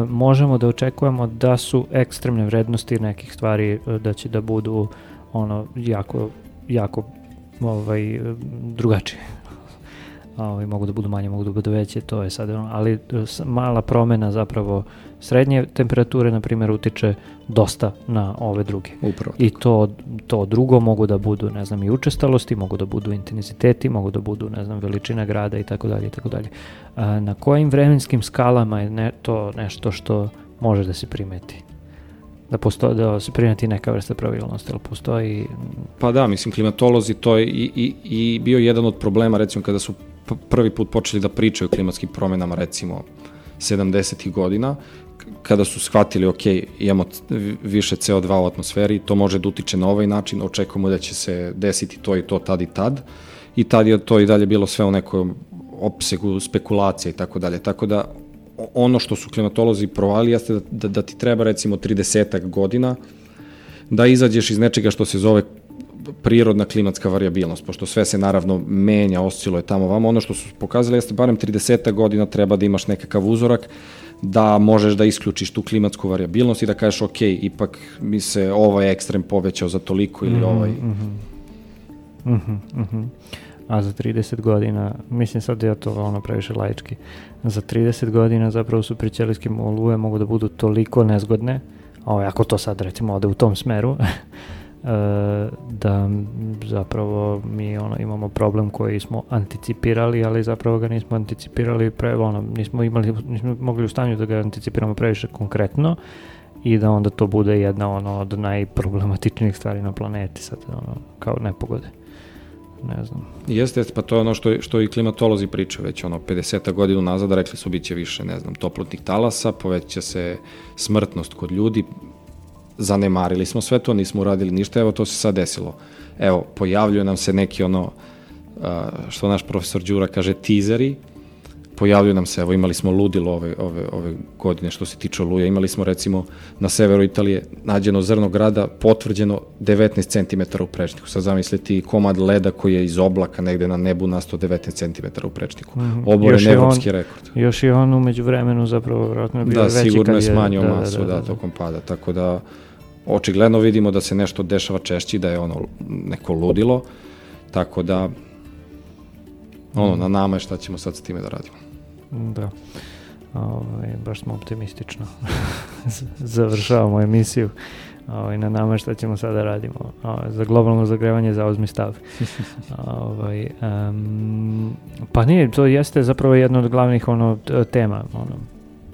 možemo da očekujemo da su ekstremne vrednosti nekih stvari e, da će da budu ono jako jako ovaj drugačije. Ovaj mogu da budu manje, mogu da budu veće, to je sad ono, ali e, mala promena zapravo srednje temperature na primjer utiče dosta na ove druge. Upravo. I to to drugo mogu da budu, ne znam, i učestalosti, mogu da budu intenziteti, mogu da budu, ne znam, veličina grada i tako dalje i tako dalje. Na kojim vremenskim skalama je ne, to nešto što može da se primeti? da postoji da se primeti neka vrsta pravilnosti, ali postoji Pa da, mislim klimatolozi to je i, i, i bio jedan od problema recimo kada su prvi put počeli da pričaju o klimatskim promenama recimo 70. godina kada su shvatili, ok, imamo više CO2 u atmosferi, to može da utiče na ovaj način, očekujemo da će se desiti to i to tad i tad, i tad je to i dalje bilo sve u nekom opsegu spekulacije i tako dalje. Tako da ono što su klimatolozi provali jeste da, da, da ti treba recimo 30 godina da izađeš iz nečega što se zove prirodna klimatska variabilnost, pošto sve se naravno menja, osciluje tamo vamo, ono što su pokazali jeste barem 30 godina treba da imaš nekakav uzorak da možeš da isključiš tu klimatsku variabilnost i da kažeš ok, ipak mi se ovaj ekstrem povećao za toliko ili mm -hmm, ovaj... Mm -hmm. Mm -hmm, A za 30 godina, mislim sad ja to ono previše laički, za 30 godina zapravo su pričelijske oluje mogu da budu toliko nezgodne, ovaj, ako to sad recimo ode u tom smeru, da zapravo mi ono, imamo problem koji smo anticipirali, ali zapravo ga nismo anticipirali pre, ono, nismo imali, nismo mogli u stanju da ga anticipiramo previše konkretno i da onda to bude jedna ono, od najproblematičnijih stvari na planeti sad, ono, kao nepogode. Ne znam. Jeste, jeste, pa to je ono što, što i klimatolozi pričaju već ono 50 godina nazad, rekli su biće više, ne znam, toplotnih talasa, poveća se smrtnost kod ljudi, zanemarili smo sve to, nismo uradili ništa, evo to se sad desilo. Evo, pojavljuje nam se neki ono, što naš profesor Đura kaže, tizeri, pojavljuju nam se, evo imali smo ludilo ove, ove, ove godine što se tiče oluja, imali smo recimo na severu Italije nađeno zrno grada potvrđeno 19 cm u prečniku. Sad zamisliti komad leda koji je iz oblaka negde na nebu nastao 19 cm u prečniku. Mm je evropski rekord. Još i on umeđu vremenu zapravo vjerojatno bio da, veći. Da, sigurno je smanjio da, masu, da, da, da, da, tokom pada, tako da očigledno vidimo da se nešto dešava češći, da je ono neko ludilo, tako da ono, na nama je šta ćemo sad s time da radimo. Da. Ove, ovaj, baš smo optimistično završavamo emisiju. Ove, ovaj, na nama šta ćemo sada radimo. Ove, ovaj, za globalno zagrevanje zauzmi stav. Ove, um, pa nije, to jeste zapravo jedna od glavnih ono, tema. Ono,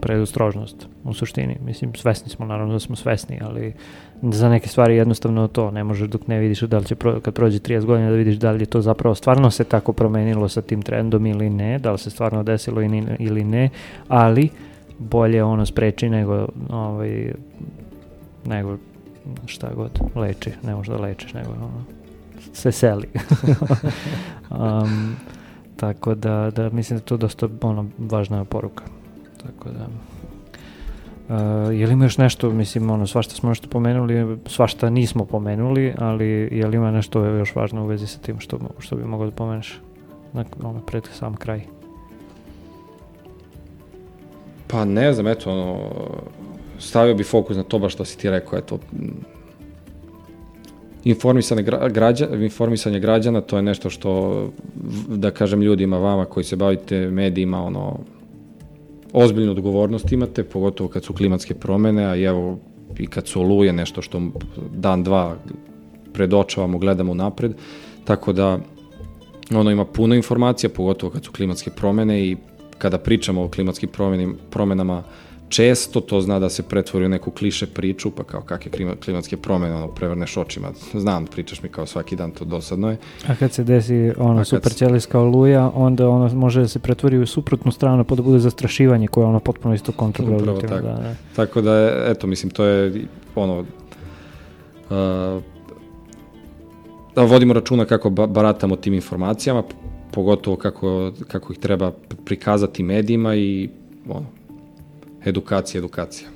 predostrožnost u suštini. Mislim, svesni smo, naravno da smo svesni, ali za neke stvari jednostavno to ne možeš dok ne vidiš da li će pro, kad prođe 30 godina da vidiš da li je to zapravo stvarno se tako promenilo sa tim trendom ili ne, da li se stvarno desilo ili ne, ali bolje ono spreči nego ovaj, nego šta god leči, ne možeš da lečiš, nego ono, se seli. um, tako da, da mislim da to dosta ono, važna poruka. Tako da... Uh, je li ima još nešto, mislim, ono, svašta smo nešto pomenuli, svašta nismo pomenuli, ali je li ima nešto još važno u vezi sa tim što, što bi mogao da pomeneš? na, ono, pred sam kraj? Pa ne znam, eto, ono, stavio bi fokus na to baš što si ti rekao, eto, informisanje, građana, informisanje građana, to je nešto što, da kažem ljudima, vama koji se bavite medijima, ono, ozbiljnu odgovornost imate, pogotovo kad su klimatske promene, a evo i kad su oluje, nešto što dan, dva predočavamo, gledamo napred, tako da ono ima puno informacija, pogotovo kad su klimatske promene i kada pričamo o klimatskim promenama, često to zna da se pretvori u neku kliše priču, pa kao kakve klimatske promene, ono, prevrneš očima. Znam, pričaš mi kao svaki dan, to dosadno je. A kad se desi ono super ćelijska oluja, onda ono može da se pretvori u suprotnu stranu, pa da bude zastrašivanje koje ono potpuno isto kontroluje. tako. Da, da. tako da, eto, mislim, to je ono, uh, da vodimo računa kako baratamo tim informacijama, pogotovo kako, kako ih treba prikazati medijima i ono, edukacija, edukacija.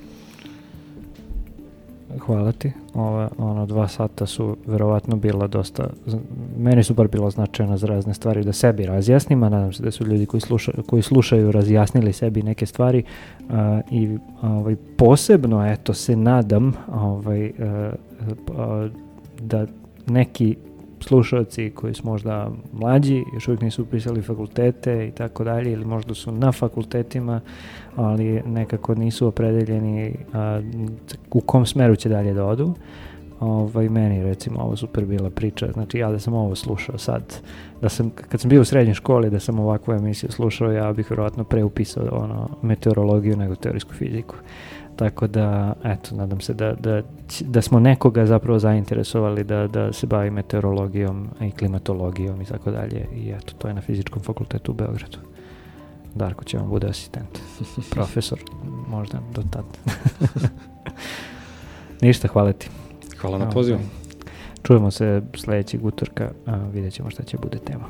Hvala ti. Ove, ono, dva sata su verovatno bila dosta, meni su bar bilo značajno za razne stvari da sebi razjasnim, a nadam se da su ljudi koji, sluša, koji slušaju razjasnili sebi neke stvari uh, i ovaj, posebno, eto, se nadam ovaj, uh, uh, da neki slušalci koji su možda mlađi, još uvijek nisu upisali fakultete i tako dalje, ili možda su na fakultetima, ali nekako nisu opredeljeni a, u kom smeru će dalje da odu. Ovaj, meni recimo ovo super bila priča, znači ja da sam ovo slušao sad, da sam, kad sam bio u srednjoj školi, da sam ovakvu emisiju slušao, ja bih vjerojatno preupisao ono, meteorologiju nego teorijsku fiziku. Tako da, eto, nadam se da, da, da smo nekoga zapravo zainteresovali da, da se bavi meteorologijom i klimatologijom i tako dalje. I eto, to je na fizičkom fakultetu u Beogradu. Darko će vam bude asistent. Profesor, možda do tad. Ništa, hvala ti. Hvala na pozivu. Da. Čujemo se sledećeg utorka, a, vidjet ćemo šta će bude tema.